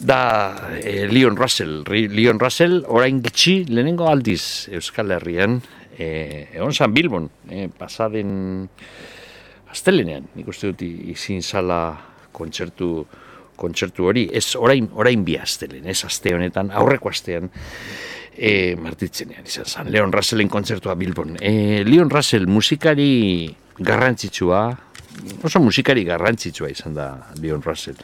da e, Leon Russell, Leon Russell orain gitxi lehenengo aldiz Euskal Herrian, e, egon zan Bilbon, e, pasaden astelenean, nik uste dut izin zala kontzertu kontzertu hori, ez orain, orain bi astelen, ez aste honetan, aurreko astean, e, martitzenean izan zen, Leon Russellen kontzertua Bilbon. E, Leon Russell musikari garrantzitsua, oso musikari garrantzitsua izan da Leon Russell.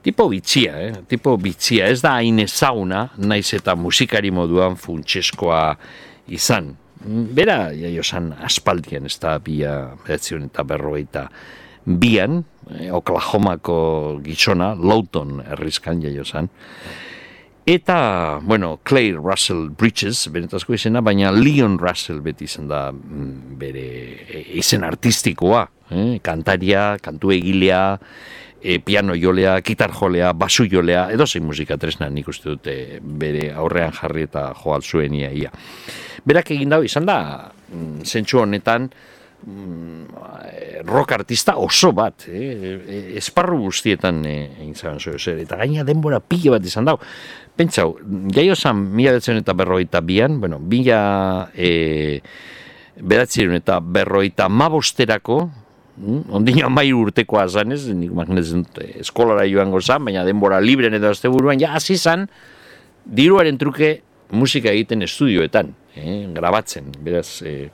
Tipo bitxia, eh? tipo bitxia, ez da hain ezaguna, naiz eta musikari moduan funtseskoa izan. Bera, jaio zan, aspaldian, ez da bia, beratzion eta berrogeita bian, eh, Oklahomako gizona, Lowton errizkan jaio zan. Eta, bueno, Clay Russell Bridges, benetazko izena, baina Leon Russell beti izan da mm, bere e, izen artistikoa, eh? kantaria, kantu egilea, e, piano jolea, gitar jolea, basu jolea, edo zein musika tresna nik uste dute bere aurrean jarri eta joal zuen ia, ia. Berak egin dau, izan da, mm, zentsu honetan, mm, rock artista oso bat, eh? E, esparru guztietan eh, egin zaben zo, eta gaina denbora pila bat izan dau. Pentsau, jaio zan, mila betzen eta berroita bian, bueno, bila e, bedatzen eta berroita mabosterako, Mm, ondino amairu urtekoa zanez, nik magnezen eskolara joango zan, baina denbora libren edo azte buruan, ja, hasi zan, diruaren truke musika egiten estudioetan, eh, grabatzen, beraz, eh,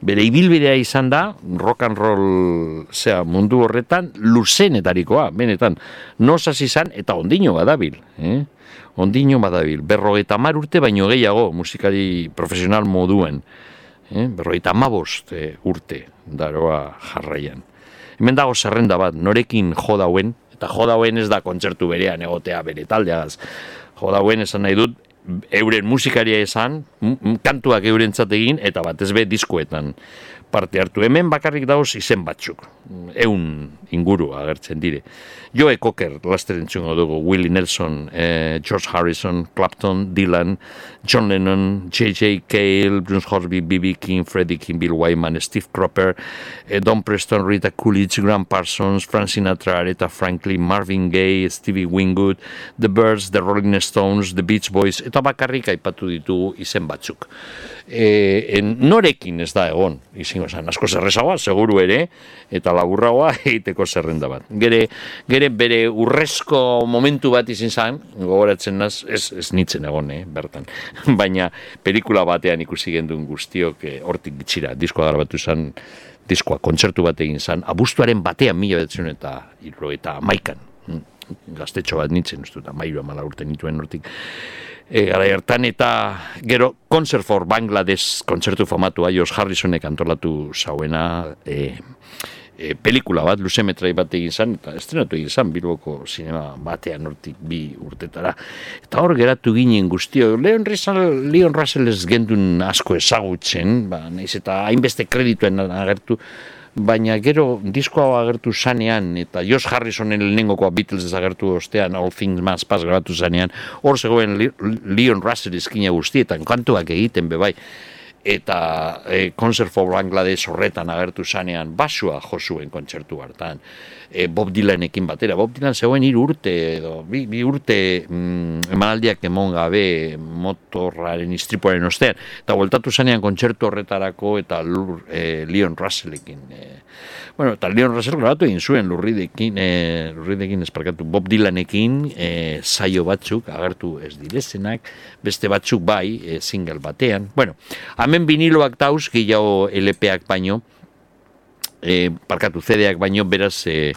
bere ibilbidea izan da, rock and roll zea, mundu horretan, luzenetarikoa, benetan, nos hasi zan, eta ondino badabil, eh? ondino badabil, berro eta mar urte baino gehiago musikari profesional moduen, eh? berroita mabost eh, urte daroa jarraian. Hemen dago zerrenda bat, norekin jodauen, eta jodauen ez da kontzertu berean egotea bere taldeagaz. Jodauen esan nahi dut, euren musikaria esan, kantuak euren egin eta batez be diskoetan parte hartu. Hemen bakarrik dauz izen batzuk, eun inguru agertzen dire. Joe Cocker, laster entzungo dugu, Willie Nelson, eh, George Harrison, Clapton, Dylan, John Lennon, J.J. Cale, Bruce Horby, B.B. King, Freddie King, Bill Wyman, Steve Cropper, eh, Don Preston, Rita Coolidge, Graham Parsons, Frank Sinatra, Aretha Franklin, Marvin Gaye, Stevie Wingwood, The Birds, The Rolling Stones, The Beach Boys, eta bakarrik aipatu ditugu izen batzuk. E, en, norekin ez da egon, izango zen, asko zerrezagoa, seguru ere, eta laburragoa egiteko zerrenda bat. Gere, gere bere urrezko momentu bat izin zen, gogoratzen naz, ez, ez nitzen egon, eh, bertan. Baina pelikula batean ikusi genduen guztiok eh, hortik bitxira, diskoa garbatu zen, diskoa kontzertu bat egin zen, abuztuaren batean mila betzen eta irro eta maikan, hm, gaztetxo bat nintzen, uste, eta mairu amala urte nituen hortik. E, gara hartan eta gero Concert for Bangladesh kontzertu famatua Jos Harrisonek antolatu zauena e, e, pelikula bat, luze metrai bat egin zan, eta estrenatu egin zan, bilboko sinema batean hortik bi urtetara. Eta hor geratu ginen guztio, Leon Russell, Leon Russell ez gendun asko ezagutzen, ba, nahiz eta hainbeste kredituen agertu, baina gero diskoa agertu zanean, eta Josh Harrisonen lehenengokoa Beatles agertu ostean, All Things Must Pass grabatu zanean, hor zegoen Leon Russell izkina guztietan, kantuak egiten bebai, eta e, Concert for Bangladesh horretan agertu zanean basua josuen kontzertu hartan e, Bob Dylanekin batera. Bob Dylan zegoen hiru urte edo bi, bi urte mm, emanaldiak emon gabe motorraren istripuaren ostean eta voltatu zanean kontzertu horretarako eta lur, e, Leon Russellekin e, bueno, eta Leon Russell grabatu egin zuen lurridekin, e, lurridekin esparkatu Bob Dylanekin e, saio batzuk agertu ez direzenak beste batzuk bai e, single batean bueno, hemen viniloak dauz gehiago LPak baino e, parkatu zedeak baino beraz e,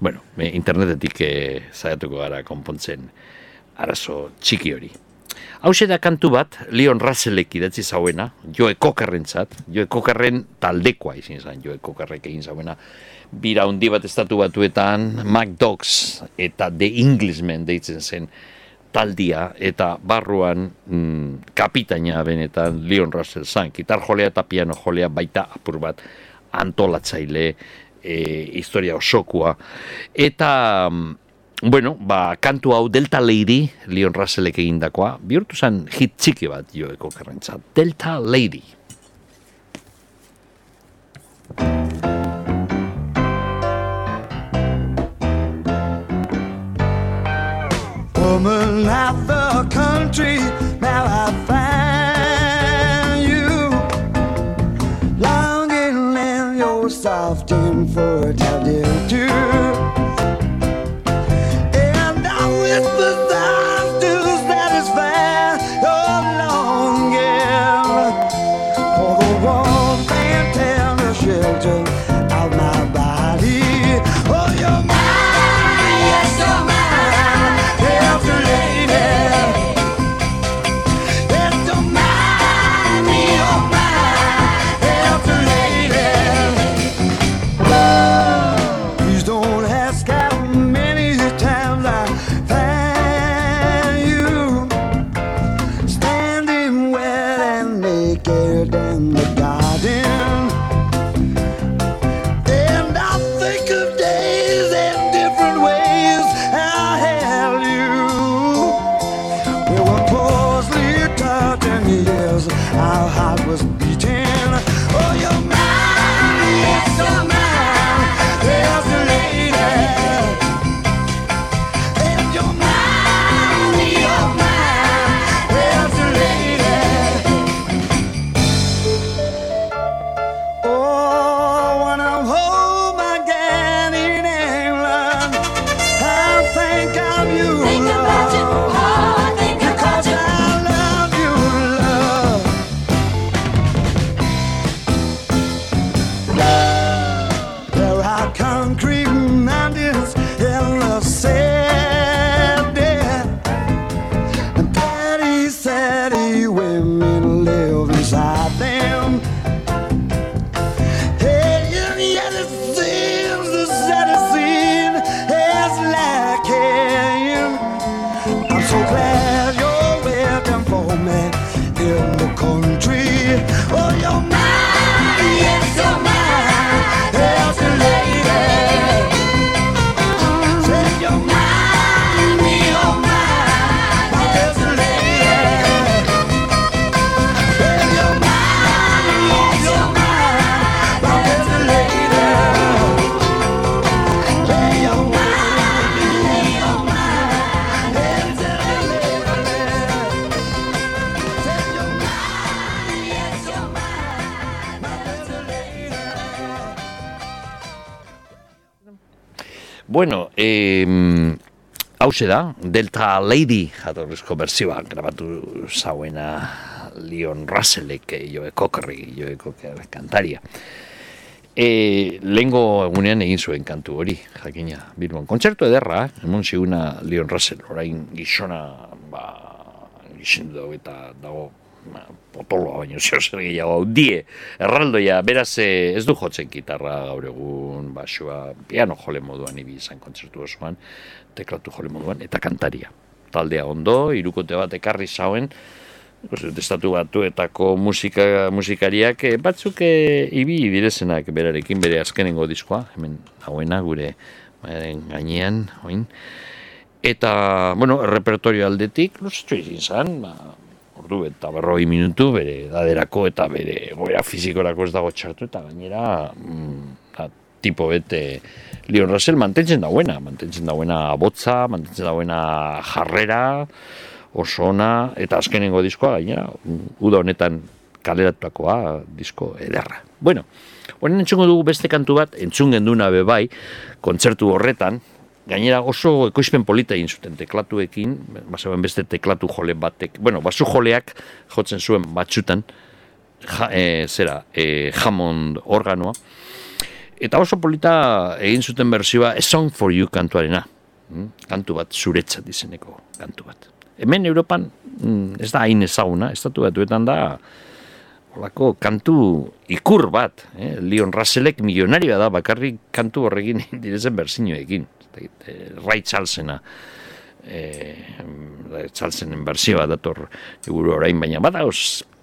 bueno, e, internetetik e, zaiatuko gara konpontzen arazo txiki hori. Hau da kantu bat, Leon Russellek idatzi zauena, Joe Kokarren zat, Joe Kokarren taldekoa izin zan, Joe Kokarrek egin zauena, bira hundi bat estatu batuetan, Mac Dogs eta The Englishman deitzen zen taldia, eta barruan mm, kapitaina benetan Leon Russell zan, gitar jolea eta piano jolea baita apur bat, antolatzaile e, historia osokua. Eta, mm, bueno, ba, kantu hau Delta Lady, Leon Russellek egindakoa, bihurtu zen hit txiki bat joeko kerrentza. Delta Lady. Woman of the country, now I find hause da, Delta Lady jatorrizko berzioa grabatu zauena Leon Russellek, eh, Joe Cockerry, Joe Cocker kantaria. E, lehengo egunean egin zuen kantu hori, jakina, Bilbon. Kontzertu ederra, emon ziguna Leon Russell, orain gizona, ba, gizendu dago eta dago ba, potoloa baino zeo zer gehiago die, erraldoia, beraz eh, ez du jotzen gitarra gaur egun, basua, piano jole moduan ibi izan kontzertu osoan, teklatu jole moduan, eta kantaria. Taldea ondo, irukote bat ekarri zauen, estatu batuetako musika, musikariak eh, batzuk e, ibi direzenak berarekin bere azkenengo diskoa, hemen hauena gure baren gainean, oin. Eta, bueno, repertorio aldetik, luztxo izin zan, ba, ordu eta berroi minutu, bere daderako eta bere goera fizikorako ez dago txartu, eta gainera, mm, da, tipo bete, Leon Russell mantentzen dauena, mantentzen dauena botza, mantentzen dauena jarrera, oso ona, eta azkenengo diskoa, gainera, uda honetan kaleratuakoa disko ederra. Bueno, honen entzungo dugu beste kantu bat, entzun genduna bebai, kontzertu horretan, gainera oso ekoizpen polita egin zuten teklatuekin, basaben beste teklatu jole batek, bueno, basu joleak jotzen zuen batxutan, ja, e, zera, e, Hammond organoa, eta oso polita egin zuten berzioa A Song for You kantuarena, mm, kantu bat zuretzat izeneko kantu bat hemen Europan mm, ez da hain ezaguna, estatu batuetan da olako kantu ikur bat, eh? Leon Russellek milionarioa da, bakarrik kantu horrekin direzen berzinoekin, eh, Ray Charlesena, eh, Charlesenen berzioa dator eguru orain, baina bada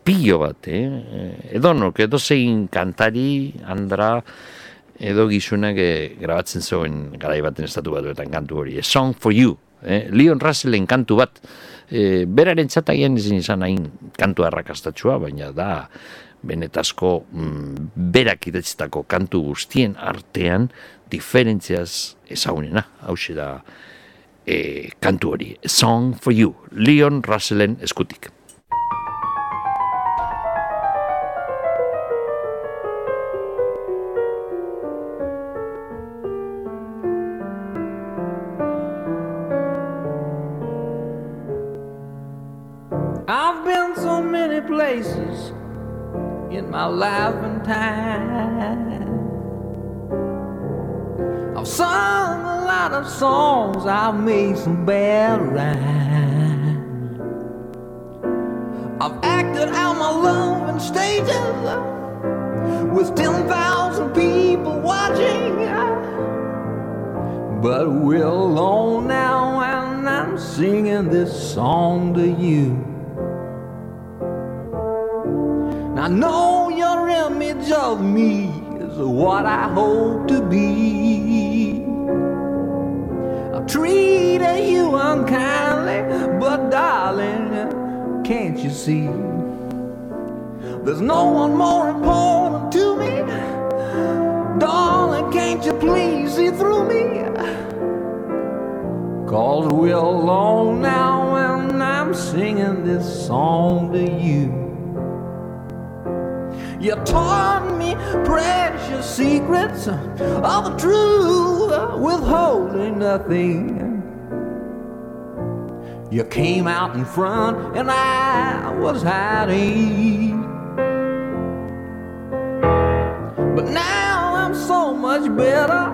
pilo bat, eh? eh edo nok, edo zein kantari, andra, edo gizunak eh, grabatzen zuen garaibaten estatu batuetan kantu hori, A Song for You, eh? Leon Russellen kantu bat, e, beraren txataien izin izan hain kantu arrakastatxua, baina da benetazko mm, berak idatzitako kantu guztien artean diferentziaz ezagunena, hau da e, kantu hori, Song for You, Leon Russellen eskutik. And time. I've sung a lot of songs, I've made some bad rhymes. I've acted out my love in stages with 10,000 people watching. But we're alone now, and I'm singing this song to you. I know your image of me is what I hope to be. I've treated you unkindly, but darling, can't you see? There's no one more important to me. Darling, can't you please see through me? Cause we're alone now and I'm singing this song to you. You taught me precious secrets of the truth, withholding nothing. You came out in front, and I was hiding. But now I'm so much better,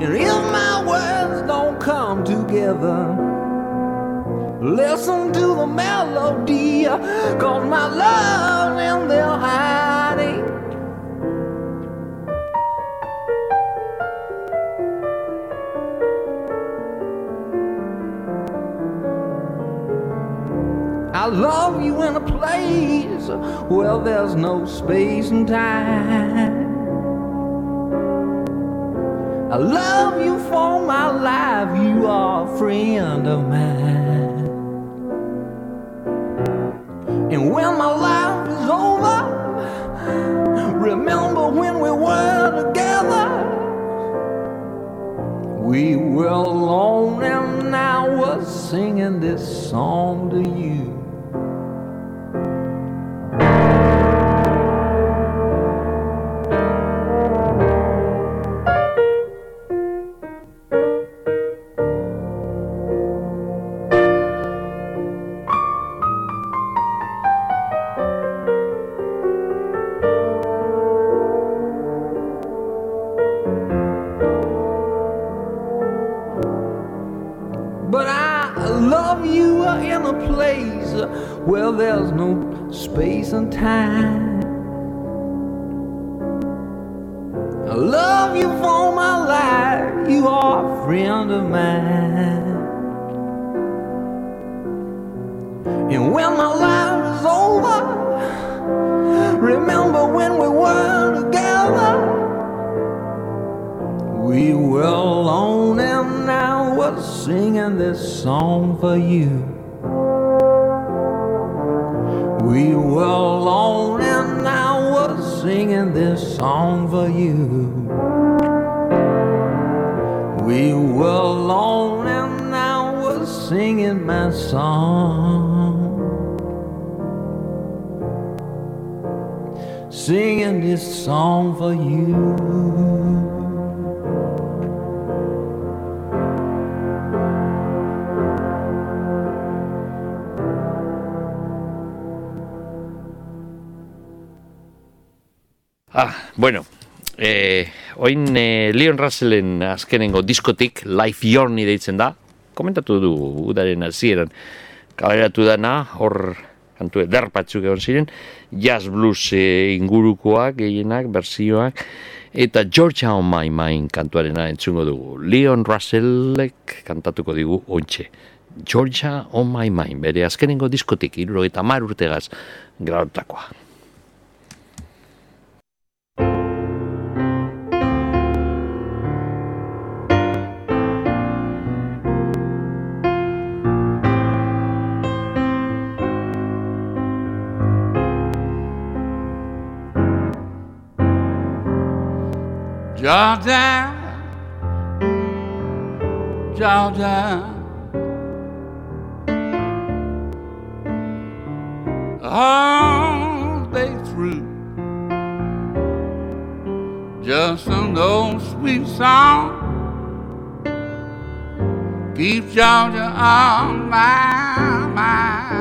and if my words don't come together. Listen to the melody, cause my love's in their hiding. I love you in a place where there's no space and time. I love you for my life, you are a friend of mine. And when my life is over, remember when we were together. We were alone and I was singing this song to you. Bueno, eh, oin eh, Leon Russellen azkenengo diskotik Life Journey deitzen da, komentatu du udaren hasieran kaleratu dana, hor kantu eder batzuk egon ziren, jazz blues eh, ingurukoak, gehienak, berzioak, eta Georgia on my mind kantuarena entzungo dugu. Leon Russellek kantatuko digu ontxe. Georgia on my mind, bere azkenengo diskotik, iruro eta mar urtegaz grautakoa. Georgia, Georgia. All day through, just an old sweet song keeps Georgia on my mind.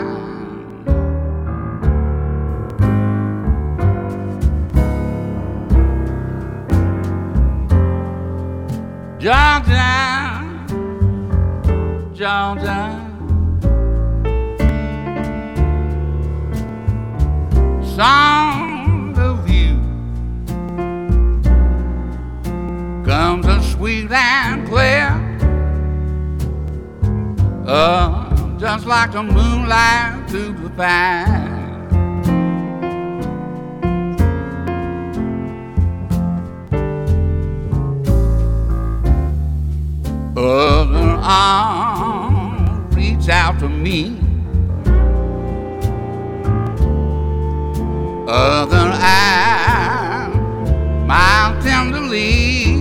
Georgia, Georgia. Song of you comes a sweet and clear, uh, just like the moonlight through the pine. Other arm reach out to me. Other eye smile tenderly.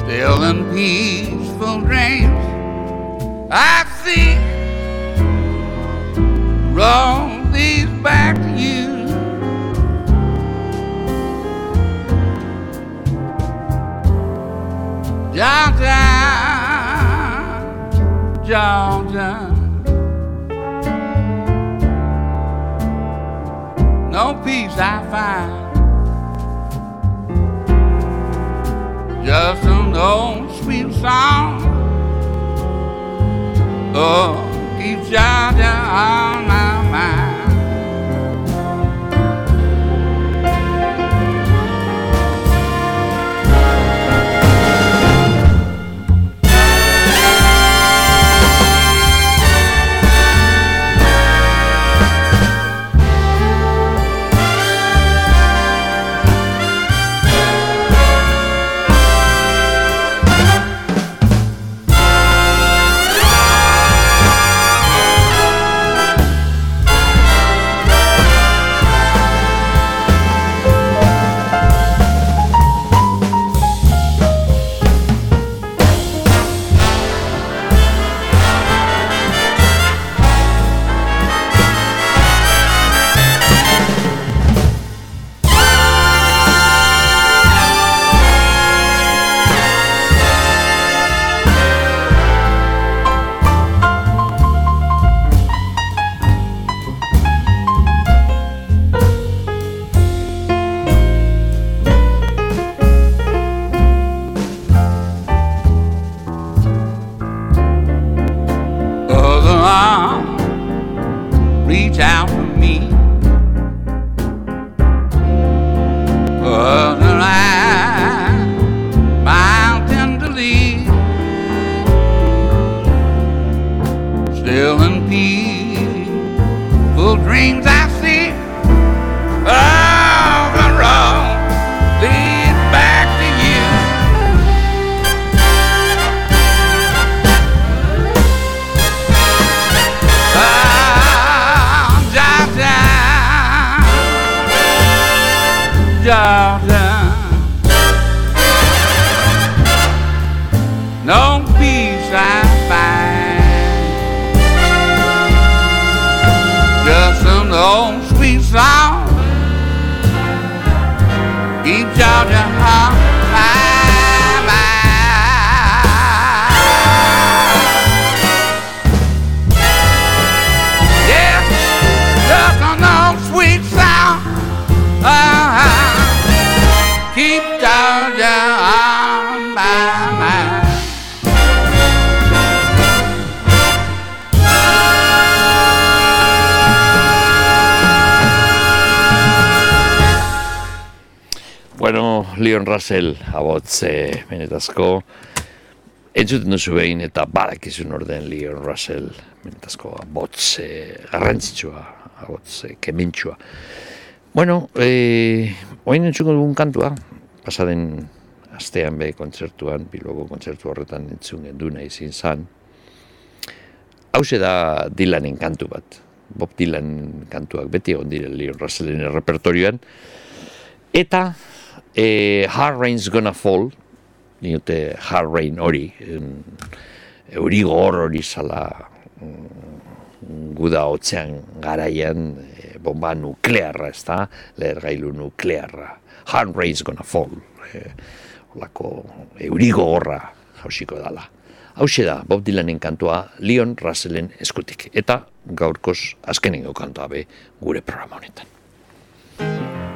Still in peaceful dreams, I see. Roll these back to you. Georgia, Georgia. No peace I find. Just an old sweet song. Oh, keeps Georgia on my mind. Russell, abotz, eh, benetazko, entzuten duzu behin eta badakizun orden Leon Russell, benetazko abotz, eh, garrantzitsua, abotz, eh, kementxua. Bueno, eh, oin entzuko dugun kantua, pasaden astean be kontzertuan, biloko kontzertu horretan entzun genduna izin zan, hause da Dylanen kantu bat. Bob Dylan kantuak beti egon dire Leon Russellen repertorioan. Eta e, Hard Rain's Gonna Fall, niote Hard Rain hori, euri gor hori zala mm, guda hotzean garaian e, bomba nuklearra, ez da, lehergailu nuklearra. Hard Rain's Gonna Fall, e, olako euri gogorra jausiko dala. Hauxe da, Bob Dylanen kantua Leon Russellen eskutik. Eta gaurkoz azkenengo kantua be gure programa honetan.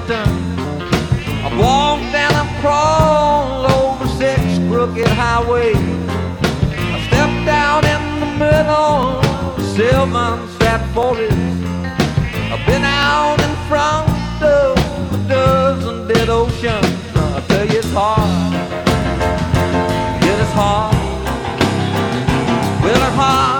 Misty mountains. I've walked and I've crawled over six crooked highways. I stepped out in the middle of Sylvan Sat Forest. I've been out in front of a dozen dead oceans. I tell you it's hard. Yeah, it's hard. Well, it's hard.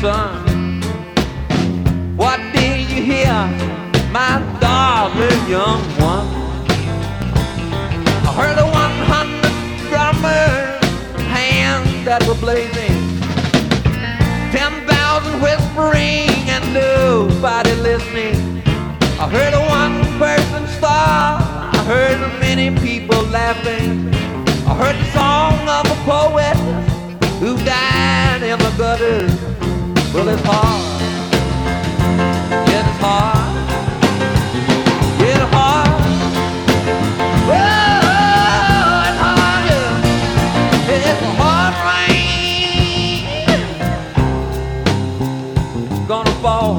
son? What did you hear, my darling young one? I heard a 100 drummers, hands that were blazing, 10,000 whispering and nobody listening. I heard a one-person star, I heard many people laughing. I heard the song of a poet who died in the gutters. Well, it's hard. Yeah, it's hard. Yeah, it's hard. Oh, it's hard, yeah. It's a hard rain. Gonna fall.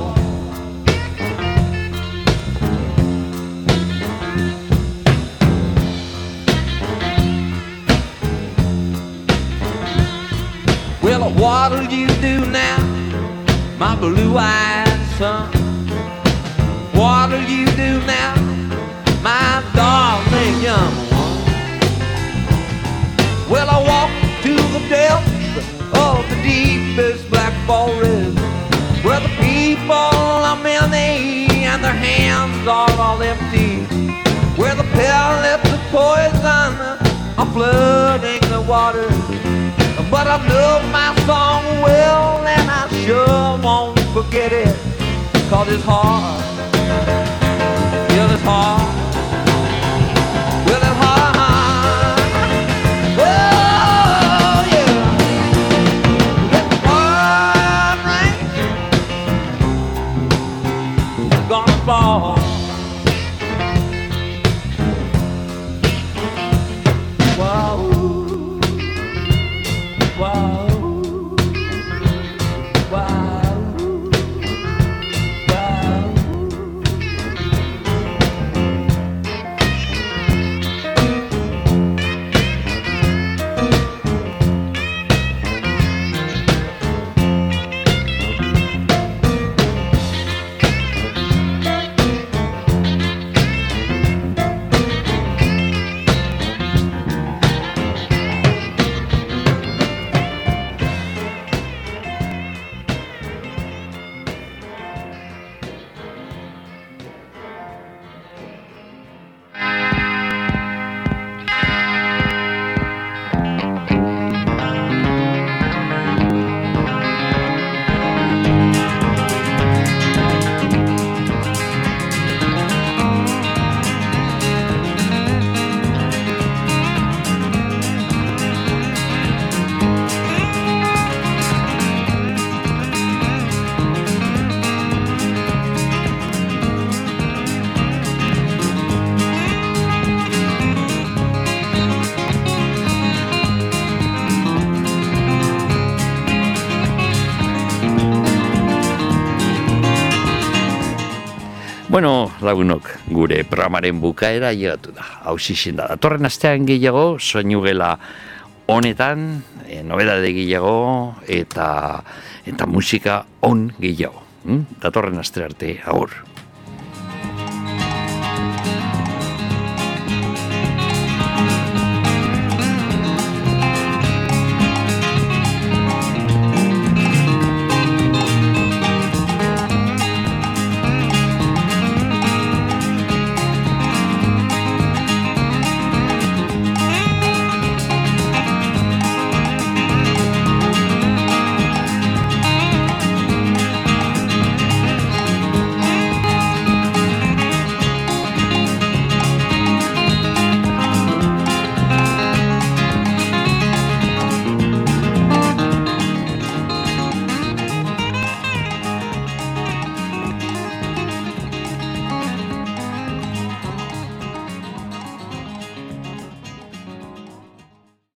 Well, what'll you do now, my blue-eyed son? What'll you do now, my darling young one? Well, I walk to the depths of the deepest black forest, where the people are many and their hands are all empty, where the pellets of poison are flooding the water. But I love my song well, and I sure won't forget it, cause it's hard. Yeah, it's hard. Lagunok, gure programaren bukaera llegatu da. Hau da. Datorren astean gehiago, soinu gela honetan, e, nobedade gehiago, eta, eta musika on gehiago. Hm? Datorren aste arte, agur.